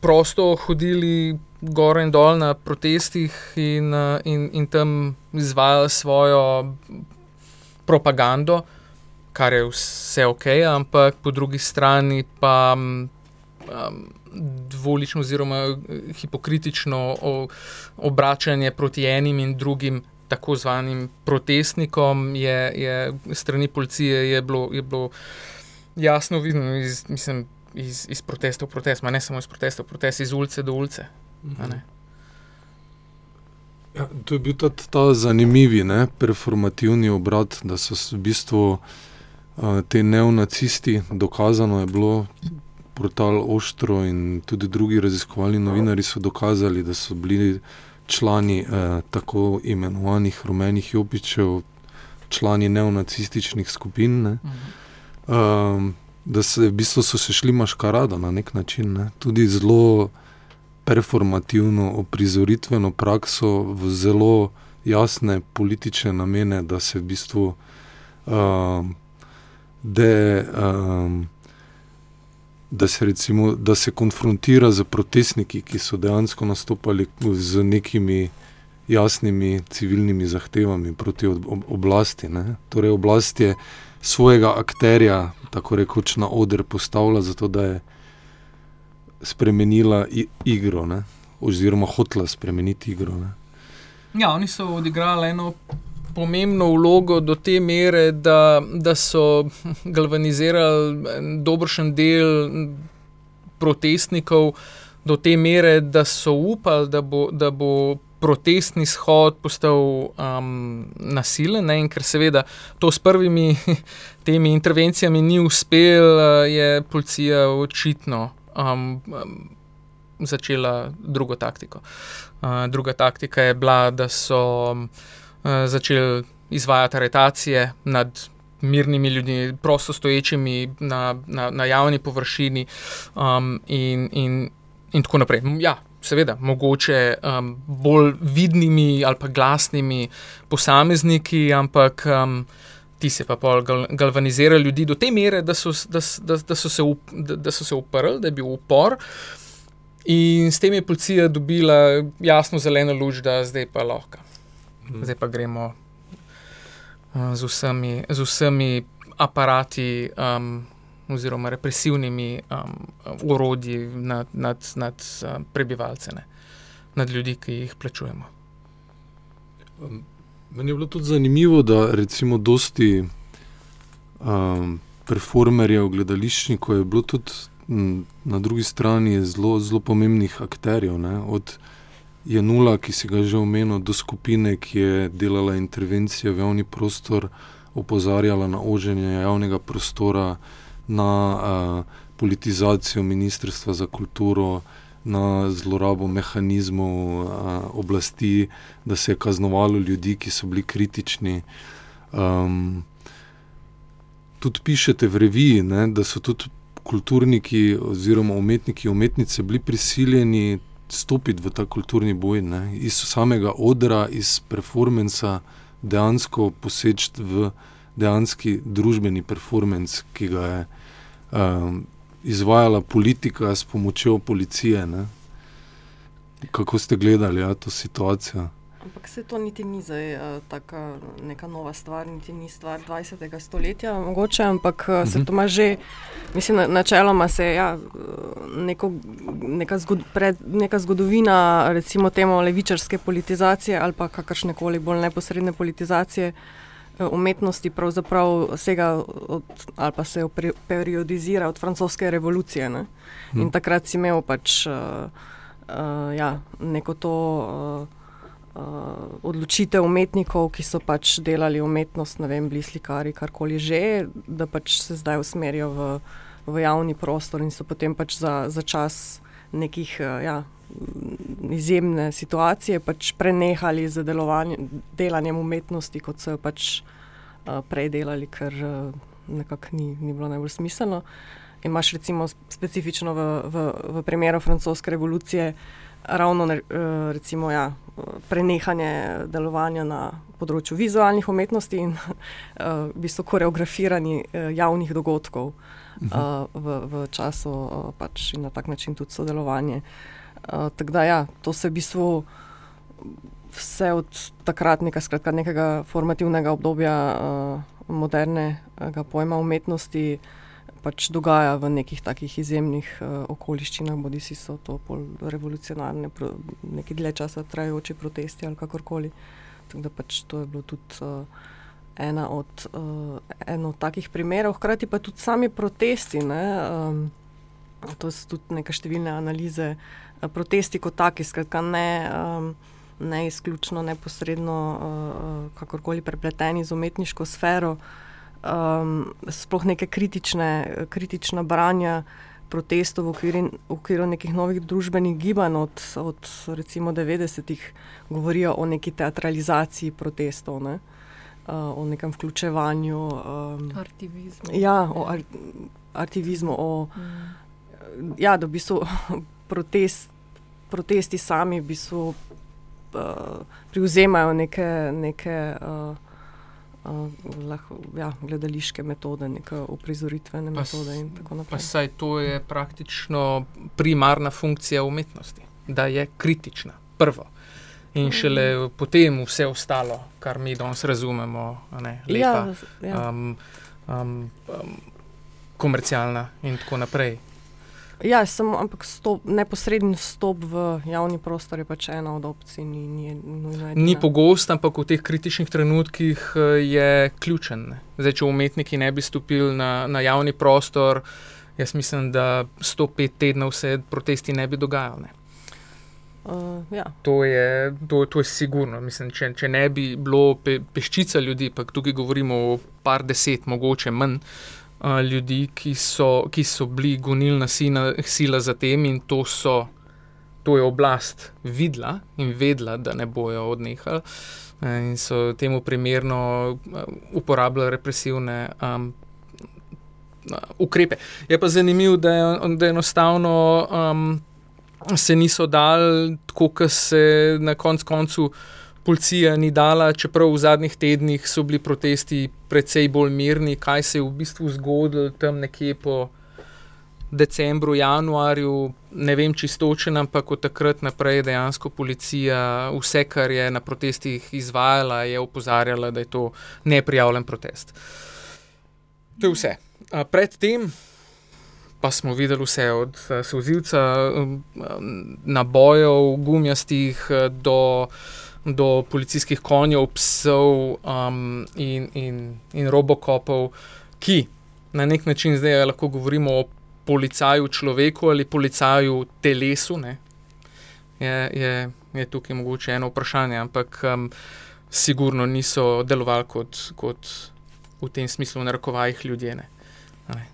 prosto hodili gor in dol na protestih in, eh, in, in tam izvajali svojo propagando, kar je vse ok, ampak po drugi strani pa um, dvolično oziroma eh, hipokritično obračanje proti enim in drugim. Tako zvanim protestnikom je, je strani policije je bilo, je bilo jasno vidno, iz, mislim, iz, iz protesta v protest, ne samo iz protesta v protest, iz ulice do ulice. Ja, to je bil ta, ta zanimivi, ne, performativni obrat, da so v bistvu uh, ti neonacisti, dokazano je bilo, portal Oštro in tudi drugi raziskovalni novinari so dokazali, da so bili člani uh, tako imenovanih rumenih jopičev, člani neonacističnih skupin. Ne. Um, da se v bistvu so se šli maškarada na nek način, ne. tudi zelo performativno, oprizoritveno prakso v zelo jasne politične namene, da se v bistvu um, de, um, da, se recimo, da se konfrontira z protestniki, ki so dejansko nastopali z nekimi jasnimi civilnimi zahtevami proti ob, ob, oblasti. Ne. Torej, oblast je svojega akterja, tako rekoč, na oder postavila, zato da je spremenila igro, ne? oziroma hotela spremeniti igro. Ne? Ja, oni so odigrali eno pomembno vlogo do te mere, da, da so galvanizirali dobršen del protestnikov do te mere, da so upali, da bo, da bo protestni shod postal um, nasilen. Ne? In ker seveda to s prvimi temi intervencijami ni uspel, je policija očitno. Um, um, Začela drugo taktiko. Uh, druga taktika je bila, da so um, uh, začeli izvajati aretacije nad mirnimi ljudmi, prosto stoječimi na, na, na javni površini, um, in, in, in tako naprej. Ja, seveda, mogoče um, bolj vidnimi ali pa glasnimi posamezniki, ampak um, ti se pa pol gal, galvanizirajo ljudi do te mere, da so, da, da, da so se, up, da, da so se uprli, da je bil upor. In s tem je policija dobila jasno zeleno luč, da zdaj pa lahko. Mhm. Zdaj pa gremo z, vsemi, z vsemi aparati. Um, oziroma represivnimi um, urodji nad, nad, nad um, prebivalce, ne? nad ljudi, ki jih plačujemo. Um, meni je bilo tudi zanimivo, da recimo dosti um, performerjev, gledališčnikov je bilo tudi m, na drugi strani zelo, zelo pomembnih akterjev. Ne? Od Janula, ki si ga že omenil, do skupine, ki je delala intervencije v javni prostor, opozarjala na oženje javnega prostora na uh, politizacijo Ministrstva za kulturo, na zlorabo mehanizmov uh, oblasti, da se je kaznovalo ljudi, ki so bili kritični. Um, tudi pišete v reviji, ne, da so tudi kulturniki oziroma umetniki in umetnice bili prisiljeni stopiti v ta kulturni boj, ne, iz samega odra, iz performansa, dejansko poseči v dejanski družbeni performance, ki ga je um, izvajala politika s pomočjo policije. Ne? Kako ste gledali ja, to situacijo? Ampak se to niti ni zdaj uh, tako neka nova stvar, niti ni stvar 20. stoletja, mogoče, ampak uh, se mhm. to ima že, mislim, na, načeloma se ja, neko, neka, zgod, pred, neka zgodovina, recimo temu levičarske politizacije ali pa kakršne koli bolj neposredne politizacije. Eh, umetnosti pravzaprav vsega, od, ali pa se periodizira od francoske revolucije. Ne? In hmm. takrat si imel pač uh, uh, ja, neko to uh, uh, odločitev umetnikov, ki so pač delali umetnost, ne vem, bili slikari, karkoli že, da pač se zdaj usmerijo v, v javni prostor in so potem pač za, za čas nekih. Uh, ja, izjemne situacije, pač prenehali z delanjem umetnosti, kot so jo pač uh, prej delali, ker uh, nekako ni, ni bilo najbolj smiselno. Imáš recimo specifično v, v, v primeru francoske revolucije ravno uh, recimo, ja, prenehanje delovanja na področju vizualnih umetnosti in uh, v bistvu koreografiranje uh, javnih dogodkov uh, v, v času uh, pač in na tak način tudi sodelovanje. Uh, Uh, da, ja, to se v bistvu vse od takratnega, skratka, nekega formativnega obdobja uh, modernega pojma umetnosti pač dogaja v nekih takih izjemnih uh, okoliščinah, bodi si so to revolucionarne, pro, neki dlje časa trajajoči protesti ali kakorkoli. Tako da pač to je bilo tudi. Uh, Ena od, uh, eno od takih primerov, hkrati pa tudi sami protesti. Um, to so tudi neke številne analize uh, protesti kot taki, skratka, ne, um, ne izključno neposredno, uh, kakorkoli prepleteni z umetniško sfero, um, sploh neke kritične, kritična branja protestov v okviru, v okviru nekih novih družbenih gibanj od, od recimo 90-ih, govorijo o neki teatralizaciji protestov. Ne? Uh, o nekem vključevanju. Um, Artivizmu. Ja, o ar artivizmu. O, mm. Ja, da v bistvu protest, protesti sami v bistvu, uh, prevzemajo neke, neke uh, uh, lahko, ja, gledališke metode, neke uprizoritvene metode. Saj to je praktično primarna funkcija umetnosti, da je kritična, prvo. In šele mm. potem vse ostalo, kar mi danes razumemo, ne, lepa, ja, ja. Um, um, um, komercialna in tako naprej. Ja, samo, ampak stop, neposreden stop v javni prostor je pač ena od opcij. Ni, ni, ni pogost, ampak v teh kritičnih trenutkih eh, je ključen. Zdaj, če umetniki ne bi stopili na, na javni prostor, jaz mislim, da 105 tednov se protesti ne bi dogajali. Uh, ja. to, je, to, to je sigurno. Mislim, če, če ne bi bilo pe, peščica ljudi, pa tukaj govorimo o par deset, mogoče manj uh, ljudi, ki so, ki so bili gonilna sina, sila za tem in to, so, to je oblast videla in vedela, da ne bojo odnehali. In so temu primerno uporabljali represivne um, ukrepe. Je pa zanimivo, da je, da enostavno um, se niso dal, tako kot se na konc koncu policija ni dala, čeprav v zadnjih tednih so bili protesti precej bolj mirni, kaj se je v bistvu zgodilo tam nekje po decembru, januarju, ne vem čistočen, ampak od takrat naprej dejansko policija vse, kar je na protestih izvajala, je opozarjala, da je to neprijavljen protest. To je vse. Predtem pa smo videli vse od sozivca, nabojev, gumijastih uh, do, policijskih konjev, psov um, in, in, in robokopov, ki na nek način zdaj lahko govorimo o policaju človeku ali policaju telesu. Ne, je, je, je tukaj mogoče eno vprašanje, ampak um, sigurno niso delovali kot, kot v tem smislu, v narekovajih ljudje. Ne. Ne.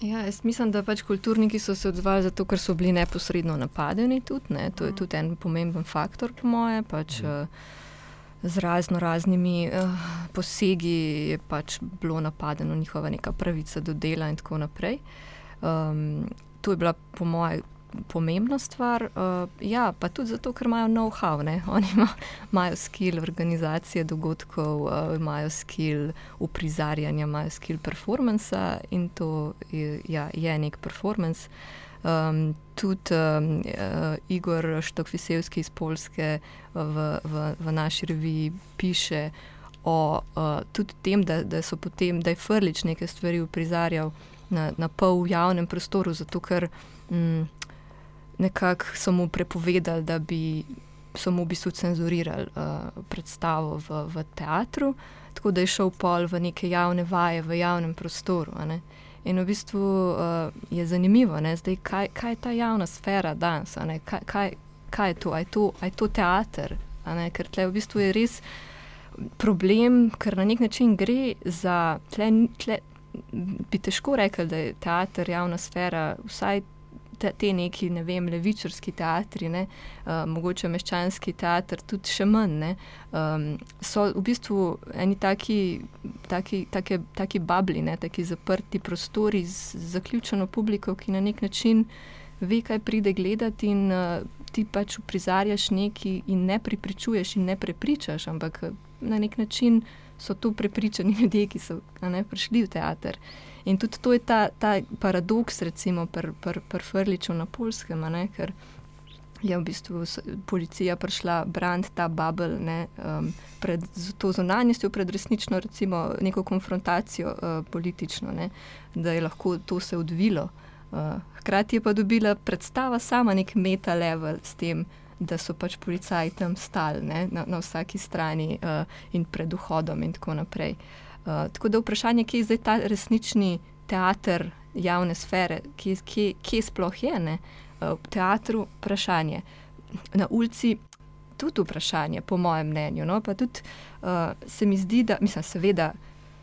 Ja, jaz mislim, da pač kulturniki so se odzvali zato, ker so bili neposredno napadeni. Tudi, ne. To je tudi en pomemben faktor, po moje. Pač, uh, z razno raznimi uh, posegi je pač bilo napadeno njihova neka pravica do dela in tako naprej. Um, to je bila, po mojem, pomembna stvar. Uh, ja, pa tudi zato, ker imajo know-how, oni imajo skill organizacije dogodkov, uh, imajo skill uprizarjanja, imajo skill performansa in to je, ja, je nek performance. Um, tudi um, uh, Igor Štokvisevski iz Polske v, v, v naši reviji piše o uh, tem, da, da, potem, da je Frlič nekaj stvari uprizarjal na, na pol javnem prostoru, zato ker. Um, nekako so mu prepovedali, da bi so mu v bistvu cenzurirali uh, predstavo v, v teatru, tako da je šel pol v neke javne vaje v javnem prostoru. In v bistvu uh, je zanimivo, Zdaj, kaj, kaj je ta javna sfera danes, kaj, kaj, kaj je to, aj to, aj to teater, ker tle v bistvu je res problem, ker na nek način gre za tle. tle Bi težko rekel, da je teater javna sfera, vsaj te, te neki, ne vem, levičarski teatri, ne, uh, mogoče meščanski teater, tudi še manj. Ne, um, so v bistvu eni taki, taki, taki, taki babli, ne, taki zaprti prostori z zaključeno publiko, ki na nek način ve, kaj pride gledati in uh, ti pač uprizarjaš nekaj in ne pripričuješ in ne prepričaš, ampak na nek način so to prepričani ljudje, ki so ne, prišli v teater. In tudi to je ta, ta paradoks, recimo, pri pr, pr Frliču na Polskem, ne, ker je v bistvu policija prišla braniti ta bubble ne, um, pred to zunanjostjo, pred resnično recimo, neko konfrontacijo uh, politično, ne, da je lahko to se odvilo. Uh, hkrati je pa dobila predstava sama nek meta level s tem, da so pač policaji tam stali na, na vsaki strani uh, in pred vhodom in tako naprej. Uh, Eh, tako da vprašanje, kje je zdaj ta resnični teater javne sfere, kje, kje, kje sploh je ne? Uh, v teatru, vprašanje. Na ulici, tudi vprašanje, po mojem mnenju. No? Pa tudi uh, se mi zdi, da, mislim, seveda.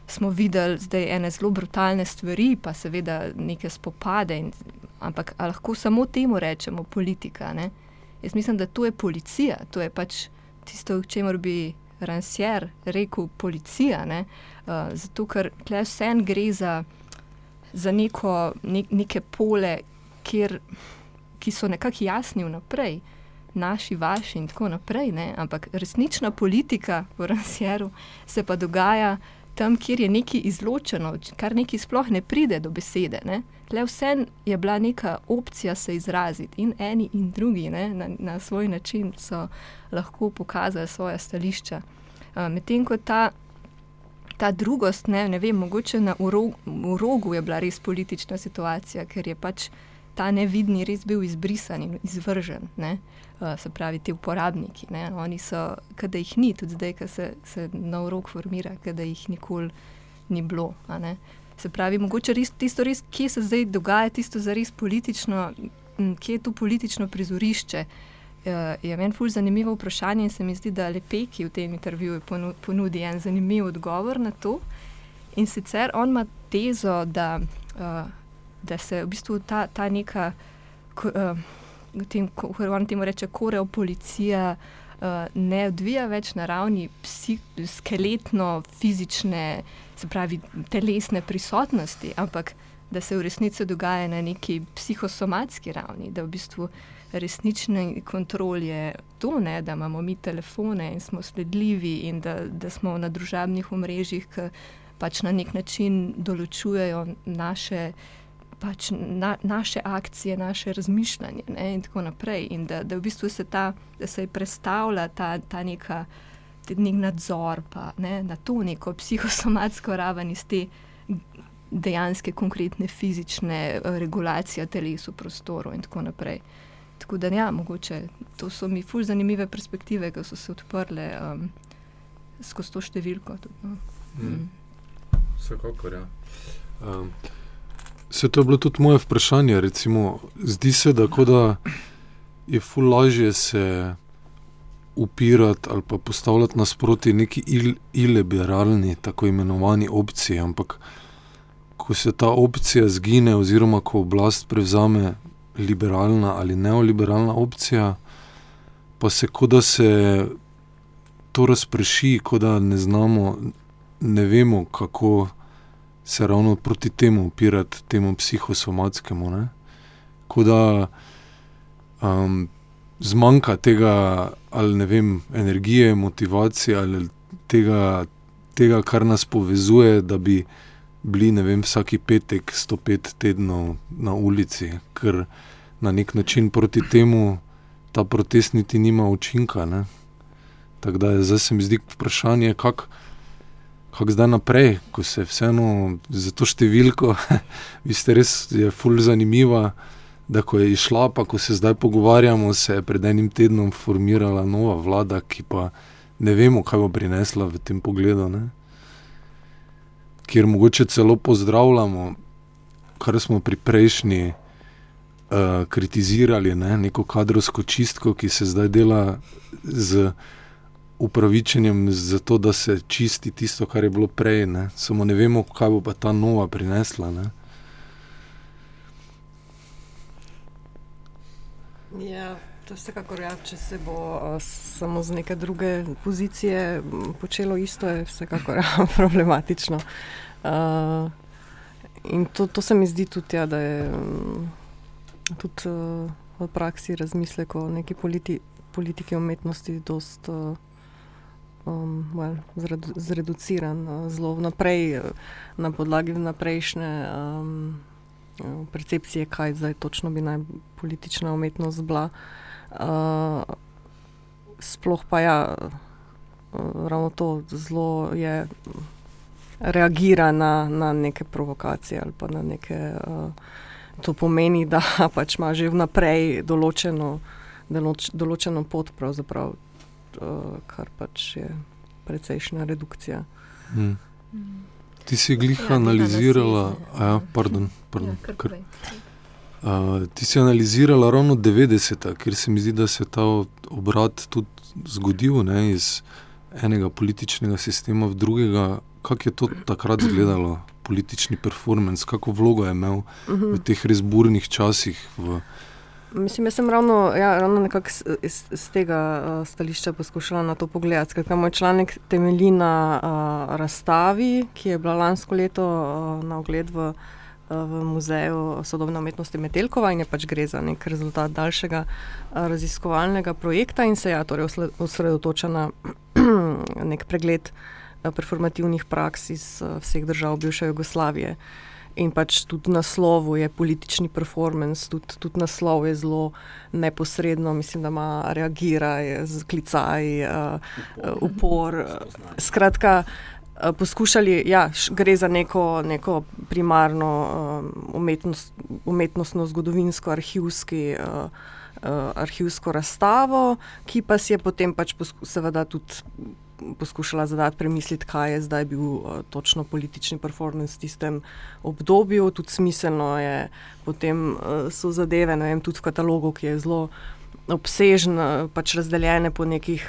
Smo videli zdaj ene zelo brutalne stvari, pa seveda neke spopade, in, ampak lahko samo temu rečemo politika. Ne? Jaz mislim, da to je policija, to je pač tisto, o čemer bi Rancier rekel policija. Ne? Uh, zato, ker tle vsem gre za, za neko, ne, neke pole, kjer, ki so nekako jasni vnaprej, naši, vaši in tako naprej. Ne? Ampak resnična politika v Rancieru se pa dogaja tam, kjer je nekaj izločeno, kar nekaj sploh ne pride do besede. Ne? Le vsem je bila neka opcija se izraziti, in eni in drugi ne, na, na svoj način so lahko pokazali svoje stališča. Uh, Medtem ko ta ta drugost, ne, ne vem, mogoče na urogu je bila res politična situacija, ker je pač ta nevidni res bil izbrisan in izvržen. Ne. Uh, se pravi, ti uporabniki, ne, oni so, da jih ni, tudi zdaj, ko se, se na urok formira, da jih nikoli ni bilo. Se pravi, mogoče res, tisto, res, kje se zdaj dogaja, tisto za res politično, kje je to politično prizorišče. Uh, je meni fulj zanimivo vprašanje in se mi zdi, da Lepeki v tem intervjuju ponudi en zanimiv odgovor na to. In sicer on ima tezo, da, uh, da se v bistvu ta, ta neka, kako uh, on temu reče, koreopolicija uh, ne odvija več na ravni skeletno-fizične, se pravi, telesne prisotnosti, ampak da se v resnici dogaja na neki psihosomatski ravni, da v bistvu resnični kontrol je to, ne, da imamo mi telefone in smo sledljivi, in da, da smo na družabnih omrežjih, ki pač na nek način določujejo naše. Pač na, naše akcije, naše razmišljanje, ne, in tako naprej. In da, da v bistvu se, ta, da se predstavlja ta, ta neka, nek nadzor pa, ne, na to neko psihosomatsko raven iz te dejanske, konkretne fizične eh, regulacije telesu, prostoru in tako naprej. Tako da, ja, mogoče to so mi fulj zanimive perspektive, ki so se odprle um, skozi to številko. Tudi, no. mm. Mm. Vsekakor, ja. Um, se to je bilo tudi moje vprašanje. Recimo, zdi se, da, da je fulj lažje se upirati ali pa postavljati nasproti neki il, iliberalni, tako imenovani opciji. Ampak, ko se ta opcija zgine, oziroma ko oblast prevzame liberalna ali neoliberalna opcija, pa se kot da se to razprši, kot da ne znamo, ne vemo, kako se ravno proti temu upirati, temu psihosomatskemu. Kot da um, zmanjka tega, ali ne vem, energije, motivacije ali tega, tega, kar nas povezuje, da bi bili vem, vsaki petek 105 tednov na ulici, ker na nek način proti temu ta protest niti nima učinka. Tako da zdaj se mi zdi vprašanje, kako kak zdaj naprej, ko se vseeno za to številko, vi ste res je fully zanimiva. Da, ko je išla, pa ko se zdaj pogovarjamo, se je pred enim tednom formirala nova vlada, ki pa ne vemo, kaj bo prinesla v tem pogledu. Ne? kjer mogoče celo pozdravljamo, kar smo pri prejšnji uh, kritizirali, ne? neko kadrovsko čistko, ki se zdaj dela z upravičenjem za to, da se čisti tisto, kar je bilo prej. Ne? Samo ne vemo, kaj bo pa ta nova prinesla. Ne? Ja, to je vsekakor ja, če se bo uh, samo z neke druge pozicije počelo isto, je vsekakor ja, problematično. Uh, in to, to se mi zdi tudi, ja, da je tudi uh, v praksi razmislek o neki politi, politiki umetnosti dost, uh, um, well, zredu, zreduciran, zelo vnaprej, uh, na podlagi vnaprejšnje. Um, Percepcije, kaj zdaj točno bi naj politična umetnost bila. Uh, sploh pa ja, uh, ravno to zelo je reagira na, na neke provokacije ali pa na neke. Uh, to pomeni, da pač ima že vnaprej določeno, deloč, določeno pot, pravzaprav, uh, kar pač je precejšnja redukcija. Hmm. Ti si glih ja, analizirala, a ja, pardon, pardon, ja, kar, ti si analizirala ravno 90-ta, ker se mi zdi, da se je ta obrat tudi zgodil ne, iz enega političnega sistema v drugega. Kako je to takrat izgledalo, politični performance, kako vlogo je imel v teh res burnih časih? V... Mislim, jaz sem ravno, ja, ravno iz, iz tega uh, stališča poskušala na to pogledati. Skratka, moj članek temelji na uh, razstavi, ki je bila lansko leto uh, na ogled v v Muzeju sodobne umetnosti Metelkova in je pač gre za nek rezultat daljšega raziskovalnega projekta in se ja, torej osredotoča na nek pregled performativnih praks iz vseh držav bivše Jugoslavije. In pač tudi naslov je politični performance, tudi, tudi naslov je zelo neposredno, mislim, da ima reagira, je z klicaj, uh, upor. upor. Skratka, poskušali, ja, gre za neko, neko primarno um, umetnost, umetnostno, zgodovinsko, arhivski. Uh, Uh, arhivsko razstavo, ki pa si je potem pač posku, seveda tudi poskušala zadati premisliti, kaj je zdaj bil uh, točno politični performance v tistem obdobju. Tudi smiselno je potem uh, so zadeve, ne vem, tudi v katalogu, ki je zelo obsežen, uh, pač razdeljene po nekih,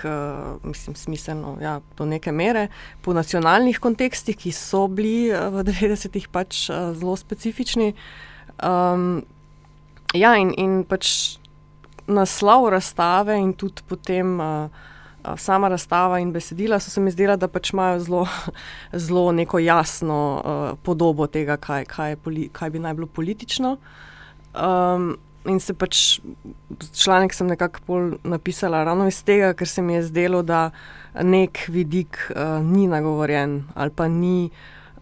mislim, smiselno, ja, do neke mere, po nacionalnih kontekstih, ki so bili v 90-ih pač zelo specifični. Um, ja, in, in pač naslov razstave in tudi potem. Uh, sama razstava in besedila so se mi zdela, da pač imajo zelo, zelo neko jasno uh, podobo tega, kaj, kaj, poli, kaj bi naj bilo politično. Um, in se pač članek sem nekako napisala ravno iz tega, ker se mi je zdelo, da nek vidik uh, ni nagovorjen ali pa ni.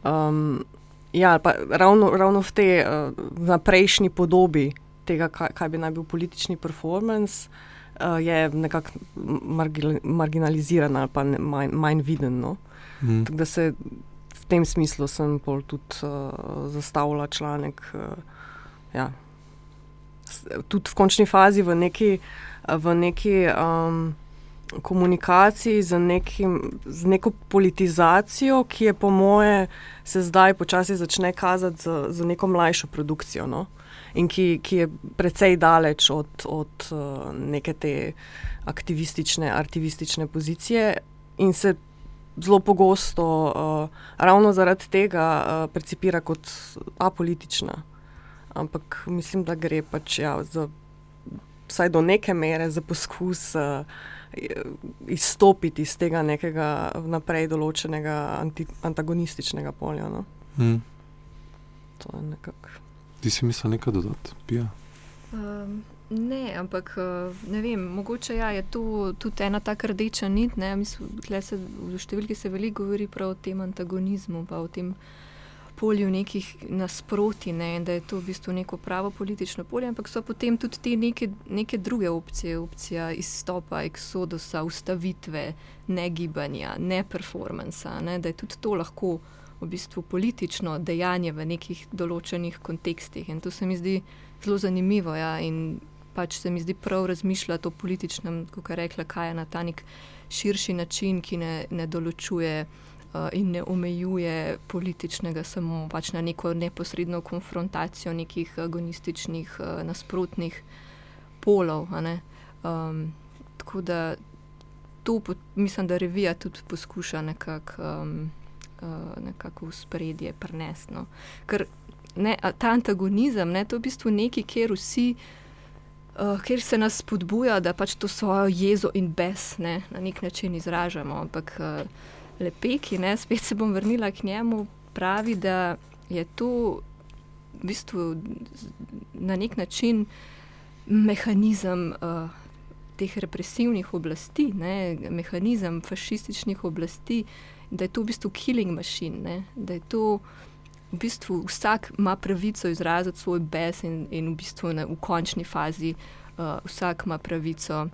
Um, ja, pa ravno, ravno v tej uh, naprejšnji podobi tega, kaj, kaj bi naj bil politični performance je nekako marginaliziran ali pa ne, manj, manj viden. No? Mm. Da se v tem smislu sem tudi uh, zastavila članek. Uh, ja. Tudi v končni fazi, v neki, v neki um, komunikaciji, z, nekim, z neko politizacijo, ki je, po moje, se zdaj počasi začne kazati za, za neko mlajšo produkcijo. No? Uh, in ki, ki je precej daleč od, od uh, neke te aktivistične, aktivistične pozicije in se zelo pogosto uh, ravno zaradi tega uh, percipira kot apolitična. Ampak mislim, da gre pač ja, za, vsaj do neke mere za poskus. Uh, Izstopiti iz tega nekega vnaprej določenega anti, antagonističnega polja. No? Hmm. To je nekako. Ti si mislil nekaj dodati, pija? Um, ne, ampak uh, ne vem, mogoče ja, je to tudi ena taka rdeča nit. Mislim, se, v številki se veliko govori o tem antagonizmu, pa o tem polju nekih nasproti, ne, da je to v bistvu neko pravo politično polje, ampak so potem tudi te neke, neke druge opcije, opcija izstopa, eksodusa, ustavitve, ne gibanja, ne performansa, ne, da je tudi to lahko v bistvu politično dejanje v nekih določenih kontekstih. In to se mi zdi zelo zanimivo. Ja, in pač se mi zdi prav razmišljati o političnem, kako je rekla, kaj je na ta nek širši način, ki ne, ne določuje. In ne omejuje političnega, samo pač na neko neposredno konfrontacijo nekih agonističnih, nasprotnih polov. Um, tako da to, mislim, da revija tudi poskuša nekako um, uh, nekako v spredje prenesno. Ker ne, ta antagonizem, ne, to je v bistvu nekaj, kjer vsi. Uh, ker se nas spodbuja, da pač to svojo jezo in bes ne, na nek način izražamo. Ampak uh, lepeki, ne, spet se bom vrnila k njemu, pravi, da je to v bistvu na nek način mehanizem uh, teh represivnih oblasti, ne, mehanizem fašističnih oblasti, da je to v bistvu killing machine, ne? da je to v bistvu vsak ima pravico izraziti svoj bes in, in v bistvu ne, v končni fazi uh, vsak ima pravico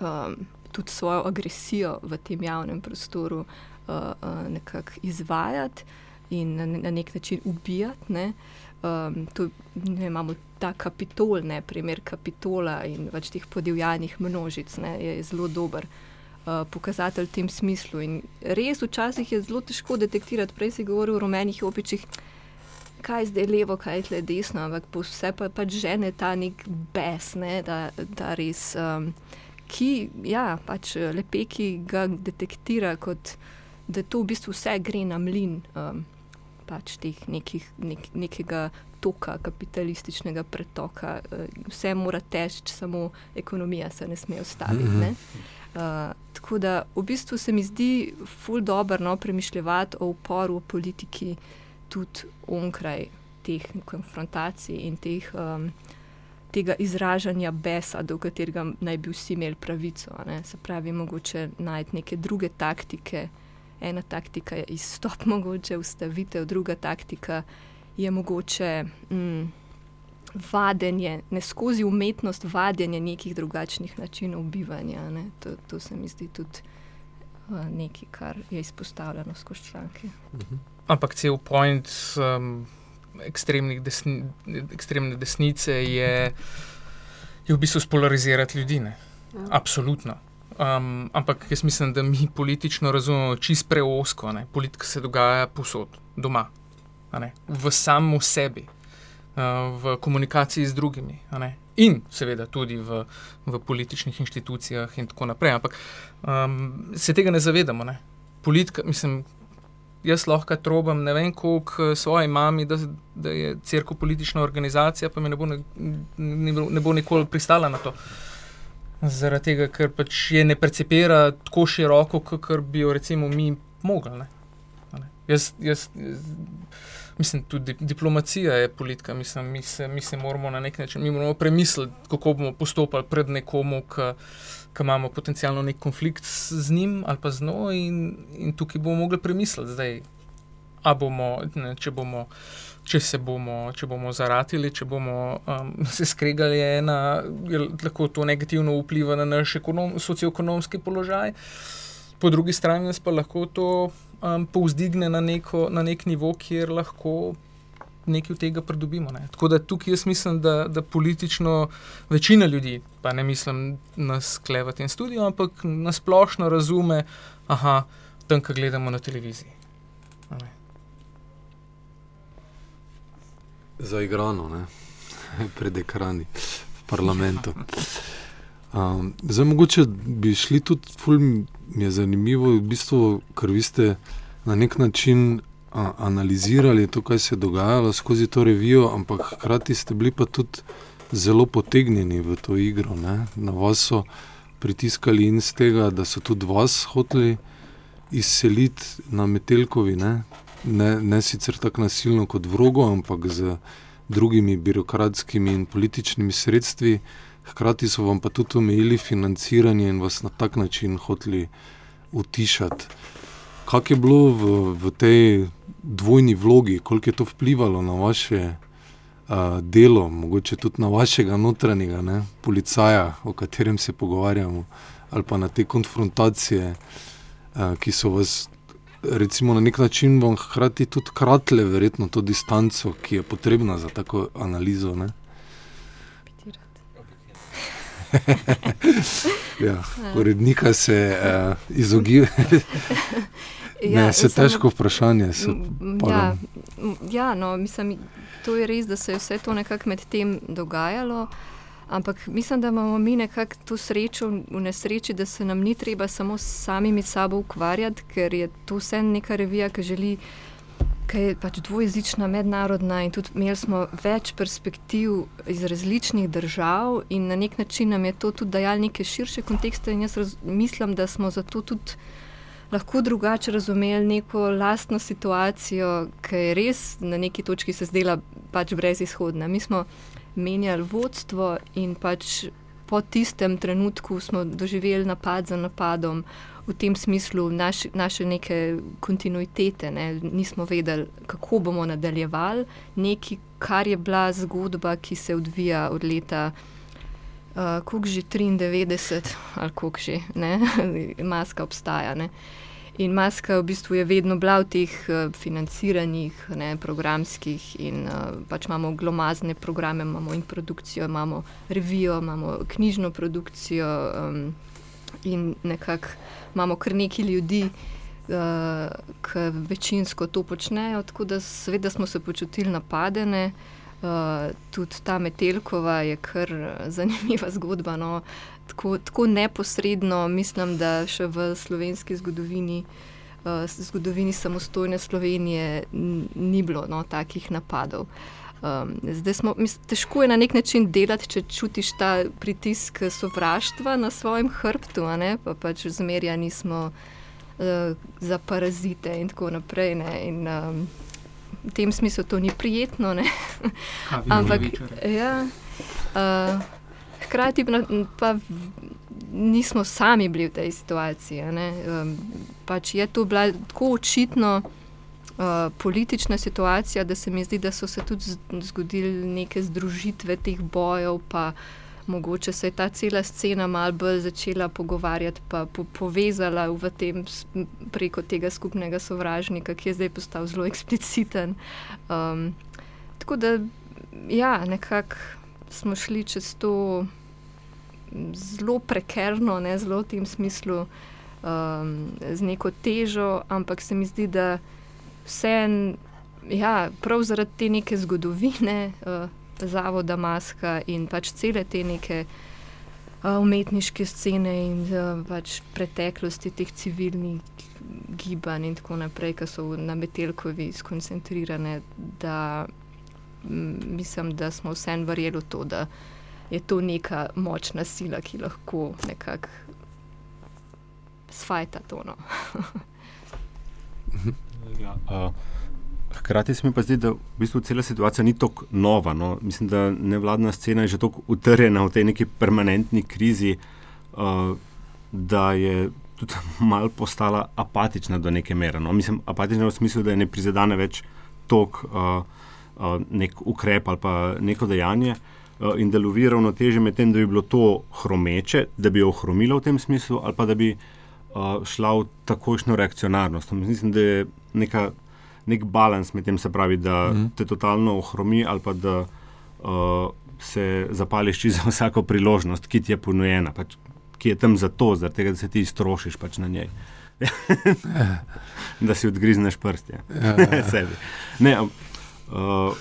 um, tudi svojo agresijo v tem javnem prostoru uh, uh, nekako izvajati in na, na nek način ubijati. Ne? Um, to, ne, imamo ta kapitol, ne, primer kapitola in več teh podivjanih množic, ne, je zelo dober. Eh, pokazatelj v tem smislu. In res včasih je zelo težko detektirati, prej si govoril o rumenih opičih, kaj je zdaj levo, kaj je desno, ampak vse pa pač žene ta nek bes, ne, da, da res. Um, Ki, ja, pač lepe, ki ga detektira, kot da to v bistvu vse gre na mlin um, pač teh nekih, nek, nekega toka, kapitalističnega pretoka. Uh, vse mora teči, samo ekonomija se ne sme ustaviti. Mm -hmm. Uh, tako da v bistvu se mi zdi ful dobro no, premišljati o uporu v politiki tudi onkraj teh konfrontacij in teh, um, tega izražanja besa, do katerega naj bi vsi imeli pravico. Ne. Se pravi, mogoče najti neke druge taktike. Ena taktika je izstop, mogoče ustavitev, druga taktika je mogoče. Mm, vadenje, ne skozi umetnost, vadenje nekih drugačnih načinov bivanja. Ne. To, to se mi zdi tudi nekaj, kar je izpostavljeno skozi članke. Mhm. Ampak cel point um, desni, ekstremne desnice je, je v bistvu spolarizirati ljudi. Ne? Ja. Absolutno. Um, ampak jaz mislim, da mi politično razumemo čist preosko. Ne? Politika se dogaja posod, doma, v samem sebi, uh, v komunikaciji z drugimi. In seveda tudi v, v političnih inštitucijah, in tako naprej. Ampak um, se tega ne zavedamo. Ne? Politika, mislim, jaz lahko trobam ne vem, koliko svoje mami, da, da je crkva politična organizacija, pa mi ne bo, ne, ne, ne bo nikoli pristala na to. Zaradi tega, ker pač je ne percepira tako široko, kot bi jo recimo mi mogli. Jaz, jaz, jaz, mislim, tudi diplomacija je politika. Mislim, mi, se, mi se moramo na nek način premisliti, kako bomo postopali pred nekomu, ki imamo potencialno nek konflikt z njim ali pa z njo, in, in tukaj bomo mogli premisliti, zdaj, bomo, ne, če bomo. Če se bomo, če bomo zaratili, če bomo um, se skregali, ena, lahko to negativno vpliva na naš ekonom, socioekonomski položaj, po drugi strani pa lahko to um, povzdigne na, neko, na nek nivo, kjer lahko nekaj od tega pridobimo. Ne. Tako da tukaj jaz mislim, da, da politično večina ljudi, pa ne mislim na sklevati in studio, ampak nasplošno razume, da tam, kar gledamo na televiziji. Zaigrano, ne? pred ekrani, v parlamentu. Um, zdaj, mogoče bi šli tudi, je zanimivo, v bistvu, ker vi ste na nek način a, analizirali to, kaj se je dogajalo skozi to revijo, ampak hkrati ste bili pa tudi zelo potegnjeni v to igro. Ne? Na vas so pritiskali in z tega, da so tudi vas hoteli izseliti na Metelkovi, ne, ne, ne sicer tako nasilno kot vrogo, ampak z drugimi birokratskimi in političnimi sredstvi hkrati so vam pa tudi omejili financiranje in vas na tak način hoteli utišati. Kaj je bilo v, v tej dvojni vlogi, koliko je to vplivalo na vaše uh, delo, mogoče tudi na vašega notranjega ne, policaja, o katerem se pogovarjamo, ali pa na te konfrontacije, uh, ki so vas. Recimo na nek način vam hkrati tudi kratle, verjetno to distanco, ki je potrebna za tako analizo. Ne? ja, urednika se uh, izogiba. Ja, se težko vprašanje. Se, ja, ja, no, mislim, to je res, da se je vse to nekako med tem dogajalo. Ampak mislim, da imamo mi nekako to srečo v nesreči, da se nam ni treba samo samimi sabo ukvarjati, ker je to vse neka revija, ki želi ki je pač dvojezična, mednarodna in tudi imeli smo več perspektiv iz različnih držav, in na nek način nam je to tudi dajalo neke širše kontekste. In jaz raz, mislim, da smo zato tudi lahko drugače razumeli neko lastno situacijo, ki je res na neki točki se zdela pač brezizhodna. Mi smo menjali vodstvo in pač po tistem trenutku smo doživeli napad za napadom v tem smislu naš, naše neke kontinuitete. Ne? Nismo vedeli, kako bomo nadaljevali nekaj, kar je bila zgodba, ki se odvija od leta. Uh, Kuk že 93, ali kako že, ne? maska obstaja. Ne? In maska v bistvu je vedno bila v teh uh, financiranih, ne, programskih, in uh, pač imamo glomazne programe, imamo in produkcijo, imamo revijo, imamo knjižno produkcijo. Um, in nekako imamo kar nekaj ljudi, uh, ki večinsko to počnejo. Tako da seveda smo se počutili napadene. Uh, tudi ta Metelkova je kar zanimiva zgodba. No. Tako, tako neposredno mislim, da še v slovenski zgodovini, uh, zgodovini samostojne Slovenije, ni bilo no, takih napadov. Um, zdaj smo, mislim, težko je na nek način delati, če čutiš ta pritisk sovraštva na svojem hrbtu, pa pač zmerjani smo uh, za parazite in tako naprej. In, um, v tem smislu to ni prijetno. Ampak ja, uh, hkrati pa nismo sami bili v tej situaciji. Um, pač je to bilo tako očitno. Uh, politična situacija, da se mi zdi, da so se tudi zgodile neke združitve teh bojev, pa mogoče se je ta cela scena malo bolj začela pogovarjati, pa po, povezala v tem preko tega skupnega sovražnika, ki je zdaj postal zelo ekspliciten. Um, tako da, ja, nekako smo šli čez to zelo prekerno, ne zelo v tem smislu, um, z neko težo, ampak se mi zdi, da vse. Ja, prav zaradi te neke zgodovine, uh, zavoda Maska in pač cele te neke uh, umetniške scene in uh, pač preteklosti teh civilnih gibanj in tako naprej, ki so na Metelkovi skoncentrirane, da m, mislim, da smo vsem verjeli v to, da je to neka močna sila, ki lahko nekako svajta to. Ja, uh. Hkrati se mi pa zdi, da v bistvu cela situacija ni tako nova. No. Mislim, da nevladna scena je že tako utrjena v tej neki permanentni krizi, uh, da je tudi malo postala apatična do neke mere. No. Mislim, apatična v smislu, da je ne prizadene več tok uh, uh, nek ukrep ali pa neko dejanje. In da lovi ravnoteže med tem, da bi bilo to hromeče, da bi jo ohromilo v tem smislu, ali pa da bi uh, šla v takošno reakcionarnost. Mislim, da je neka nek balans med tem, se pravi, da mm. te totalno ohromi ali pa da uh, se zapališ za vsako priložnost, ki ti je ponujena, pač, ki je tam zato, tega, da se ti strošiš pač na njej. da si odgrizneš prste. Ja, ja, ja. uh,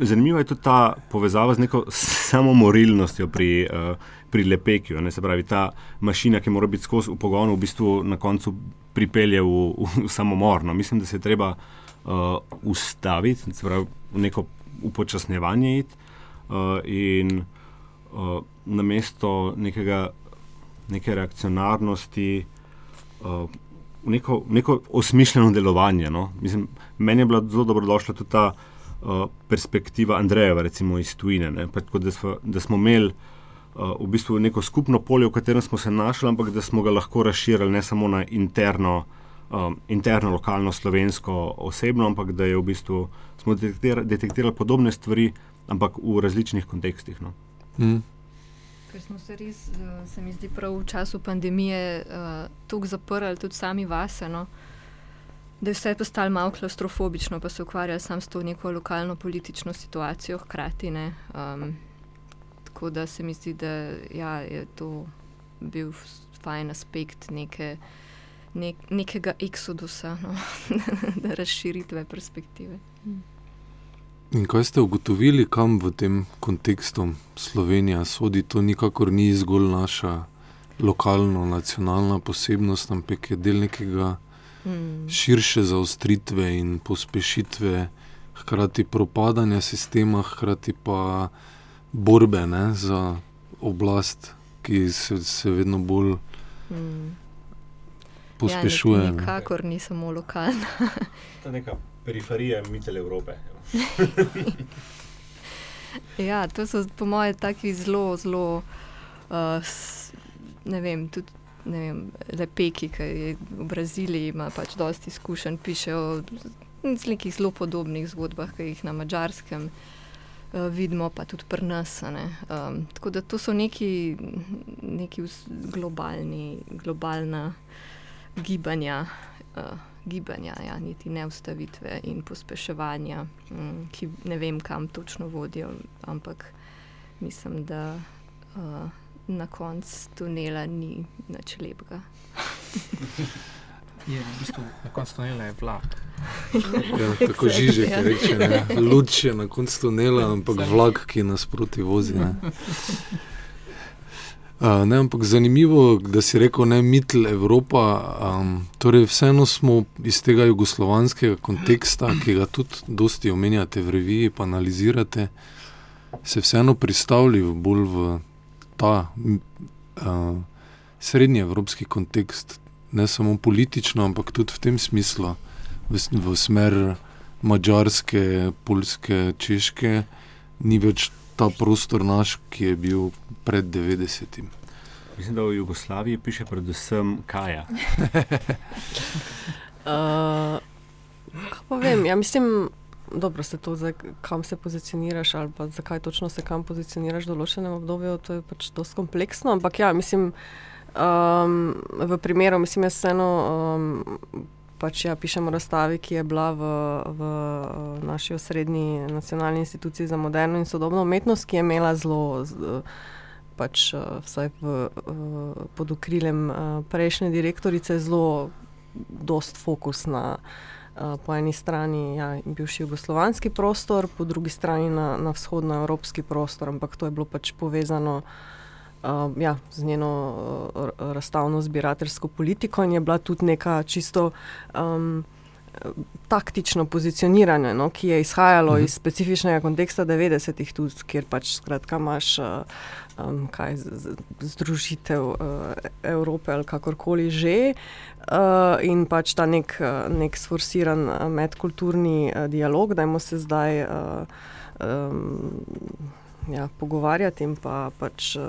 zanimiva je tudi ta povezava z neko samomorilnostjo pri, uh, pri lepekju. Ne, se pravi, ta mašina, ki mora biti skozi v pogonu, v bistvu na koncu pripelje v, v, v samomor. No. Mislim, da se treba uh, ustaviti, pravi, v neko upočasnjevanje iti uh, in uh, na mesto nekega, neke reakcionarnosti. Uh, Neko, neko osmišljeno delovanje. No? Mislim, meni je bila zelo dobrodošla tudi ta uh, perspektiva Andreja, recimo iz Twine. Pač da, da smo imeli uh, v bistvu neko skupno polje, v katerem smo se našli, ampak da smo ga lahko razširili ne samo na interno uh, um, interno, lokalno, slovensko, osebno, ampak da je v bistvu smo detektirali, detektirali podobne stvari, ampak v različnih kontekstih. No. Mm. Ker smo se res, uh, se mi zdi, prav v času pandemije uh, tako zaprli, tudi sami vase. No? Da je vse postalo malo klaustrofobično, pa se ukvarja samo s to neko lokalno politično situacijo, hkrati. Um, tako da se mi zdi, da ja, je to bil fajn aspekt neke nek, nekega eksodusa, no, da razširitve perspektive. In kaj ste ugotovili, kam v tem kontekstu Slovenija sodi? To nikakor ni zgolj naša lokalna, nacionalna posebnost, ampak je del nekega hmm. širše zaostritve in pospešitve, hkrati propadanja sistema, hkrati pa borbe ne, za oblast, ki se, se vedno bolj. Hmm pospešuje. Ja, nikakor ni samo lokalna. to je neka periferija mitel Evrope. ja, to so po mojem taki zelo, zelo, uh, ne vem, tudi. Vem, lepeki, ki je v Braziliji, ima pač dosti izkušenj, piše o nekih zelo podobnih zgodbah, ki jih na mačarskem uh, vidimo, pa tudi pri nas. Um, tako da to so neki, neki globalni, globalna gibanja, uh, gibanja ja, niti ne ustavitve in pospeševanja, um, ki ne vem, kam točno vodijo, ampak mislim, da uh, na koncu tunela ni nič lepega. Je, v bistvu, na koncu tunela je vlak. Ja, tako žiže, ja. reče. Luč je na koncu tunela, ampak vlak, ki nas proti vozi. Ne. Ne, ampak zanimivo je, da si rekel, da je mitl Evropa. Um, torej, vseeno smo iz tega jugoslovanskega konteksta, ki ga tudi dosti omenjate v reviji, pa analizirate, se vseeno pristavili bolj v ta uh, srednji evropski kontekst, ne samo politično, ampak tudi v tem smislu, v, v smer mačarske, polske, češke, ni več ta prostor naš, ki je bil pred 90-im. Mislim, da v Jugoslaviji piše predvsem Kaja. uh, vem, ja, mislim, dobro, se to, zdaj, kam se pozicioniraš, ali pa zakaj točno se kam pozicioniraš v določenem obdobju, to je pač dosti kompleksno. Ampak ja, mislim, um, v primeru, mislim, jaz vseeno. Um, Pač ja, pišemo razstavi, ki je bila v, v naši osrednji nacionalni instituciji za moderno in sodobno umetnost, ki je imela zelo, pač, vsaj v, pod okriljem prejšnje direktorice, zelo dost fokus na po eni strani ja, bivši jugoslovanski prostor, po drugi strani na, na vzhodnoevropski prostor, ampak to je bilo pač povezano uh, ja, z njeno uh, razstavno-zbirateljsko politiko in je bila tudi neka čisto. Um, Taktično pozicioniranje, no, ki je izhajalo uh -huh. iz specifičnega konteksta 90-ih, kjer pač skratka imaš um, kaj, združitev uh, Evrope ali kakorkoli že, uh, in pač ta nek, nek sforsiran medkulturni uh, dialog, da imamo se zdaj. Uh, um, ja, pogovarjati in pa pač uh,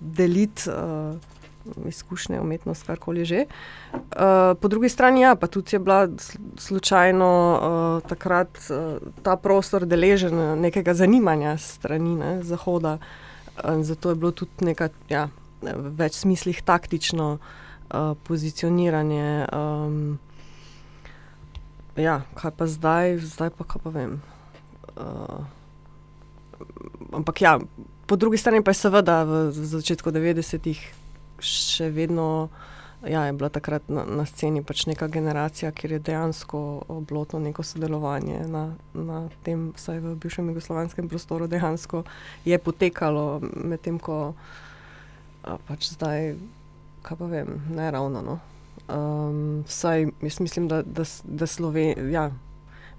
deliti uh, izkušnje, umetnost, karkoli že. Uh, po drugi strani, ja, pa tudi je bila slučajno uh, takrat uh, ta prostor deležen nekega zanimanja strani ne, Zahoda. Uh, zato je bilo tudi nekaj, ja, več smislih taktično uh, pozicioniranje. Um, ja, kaj pa zdaj, zdaj pa kaj pa vem. Uh, ampak ja, po drugi strani pa je seveda v začetku 90-ih še vedno. Ja, je bila takrat na, na sceni pač neka generacija, kjer je dejansko bilo to neko sodelovanje na, na tem, vsaj v bivšem jugoslovanskem prostoru, dejansko je potekalo, medtem ko a, pač zdaj, kaj pa vem, ne ravno. No. Um, vsaj jaz mislim, da, da, da Slovenija. Ja,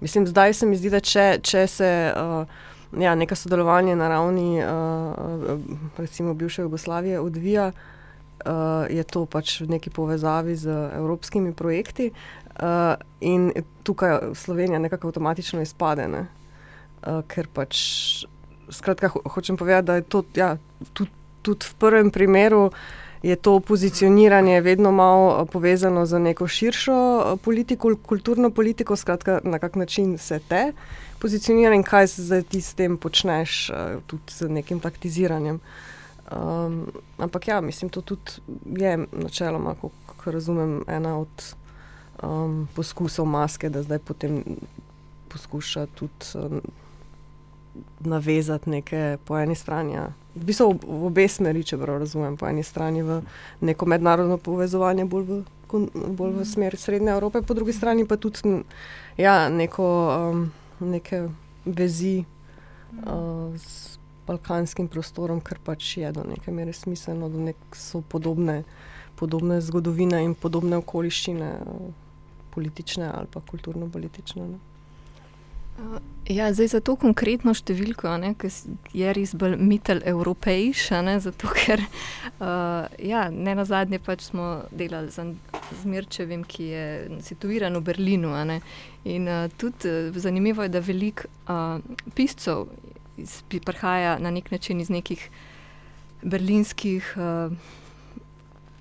mislim, zdaj se mi zdi, da če, če se. Uh, ja, neka sodelovanje na ravni, uh, recimo, bivše Jugoslavije odvija, uh, je to pač v neki povezavi z evropskimi projekti. Uh, in tukaj Slovenija nekako avtomatično izpade, ne? uh, ker pač, skratka, ho hočem povedati, da je to ja, tudi, tudi v prvem primeru. Je to pozicioniranje vedno malo povezano z neko širšo politiko, kulturno politiko, skratka, na kak način se te pozicioniran in kaj se zdaj ti s tem počneš, uh, tudi z nekim taktiziranjem. Um, ampak ja, mislim, to tudi je načeloma, kako razumem, ena od um, poskusov maske, da zdaj potem poskuša tudi um, navezati neke po eni strani. Ja. V bistvu v, v obe smeri, če prav razumem, po eni strani v neko mednarodno povezovanje, bolj v, bolj v smer Srednje Evrope, po drugi strani pa tudi ja, neko. Um, neke vezi uh, z balkanskim prostorom, kar pač je do neke mere smiselno, da nek so podobne, podobne zgodovine in podobne okoliščine, politične ali pa kulturno-politične. Ne. Ja, zdaj za to konkretno številko, ki je res bolj mitel evropejša, zato ker uh, ja, ne na zadnje pač smo delali z, z Mirčevim, ki je situiran v Berlinu. In uh, tudi uh, zanimivo je, da veliko uh, piscev prihaja na nek način iz nekih berlinskih. Uh,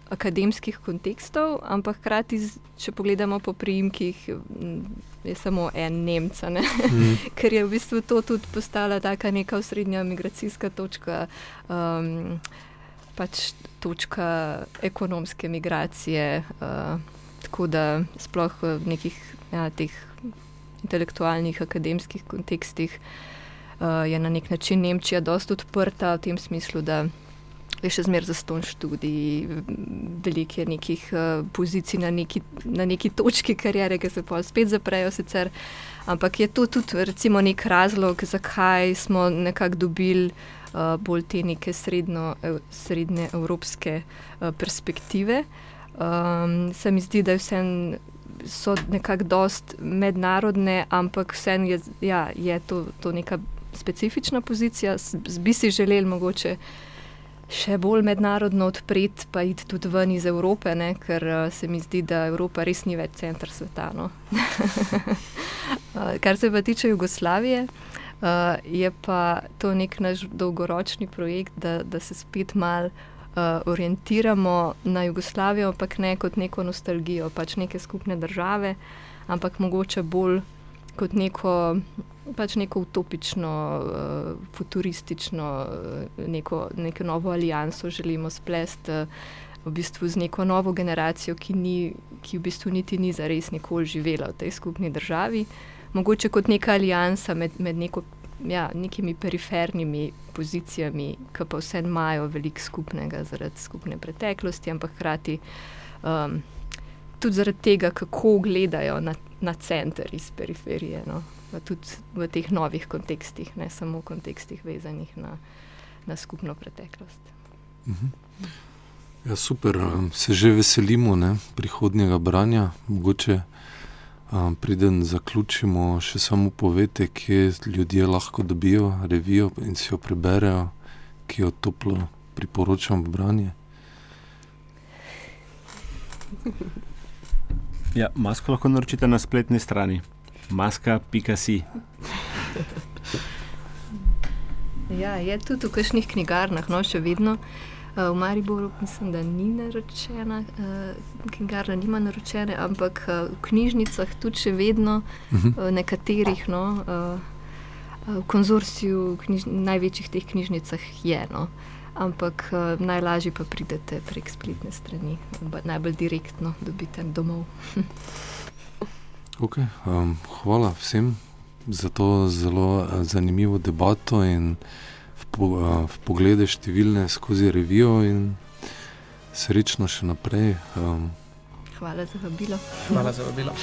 akademskih kontekstov, ampak hkrati, če pogledamo po prijimkih, je samo en Nemec, mm. ker je v bistvu to tudi postala taka neka osrednja migracijska točka. Um, Pač točka ekonomske migracije, uh, tako da sploh v nekih ja, teh intelektualnih, akademskih kontekstih uh, je na nek način Nemčija dosta odprta v tem smislu, da je še zmeraj za ston študij, veliko je nekih uh, pozicij na neki, na neki točki karijere, ki se pa spet zaprejo. Sicer. Ampak je to tudi recimo, nek razlog, zakaj smo nekako dobili uh, bolj te neke srednjo, srednje evropske uh, perspektive. Um, se mi zdi, da vse so nekako dost mednarodne, ampak vse je, ja, je to, to neka specifična pozicija. Bi si želeli mogoče še bolj mednarodno odpreti, pa iti tudi ven iz Evrope, ne? ker uh, se mi zdi, da Evropa res ni več center sveta. No? uh, kar se pa tiče Jugoslavije, uh, je pa to nek naš dolgoročni projekt, da, da se spet mal. Uh, orientiramo na Jugoslavijo, ampak ne kot neko nostalgijo, pač neke skupne države, ampak mogoče bolj kot neko, pač neko utopično, uh, futuristično, uh, neko, neko novo alijanso želimo splesti. Uh, V bistvu z neko novo generacijo, ki, ni, ki v bistvu niti ni zares nikoli živela v tej skupni državi, mogoče kot neka alijansa med, med neko, ja, nekimi perifernimi pozicijami, ki pa vse imajo veliko skupnega zaradi skupne preteklosti, ampak hkrati um, tudi zaradi tega, kako gledajo na, na center iz periferije, no? Tudi v teh novih kontekstih, ne samo v kontekstih vezanih na, na skupno preteklost. Mhm. Ja, super, se že veselimo ne? prihodnjega branja. Mogoče um, preden zaključimo, še samo povete, kje ljudje lahko dobijo revijo in si jo preberejo, ki jo toplo priporočam v branje. Ja, masko lahko naročite na spletni strani. Maska.si. Ja, je tudi v kakšnih knjigarnah, no še vedno. Uh, v Mariboru mislim, da ni naročena, uh, knjigarna nima naročene, ampak uh, v knjižnicah tudi še vedno, uh -huh. uh, nekaterih, no, v konzorciju knjiž, največjih teh knjižnicah je. No. Ampak najlažje pa pridete prek spletne strani, najbolj direktno dobite domov. okay, um, hvala vsem za to zelo uh, zanimivo debato in v, po, uh, v poglede številne skozi revijo. Srečno še naprej. Um. Hvala za vabilo. Hvala za vabilo.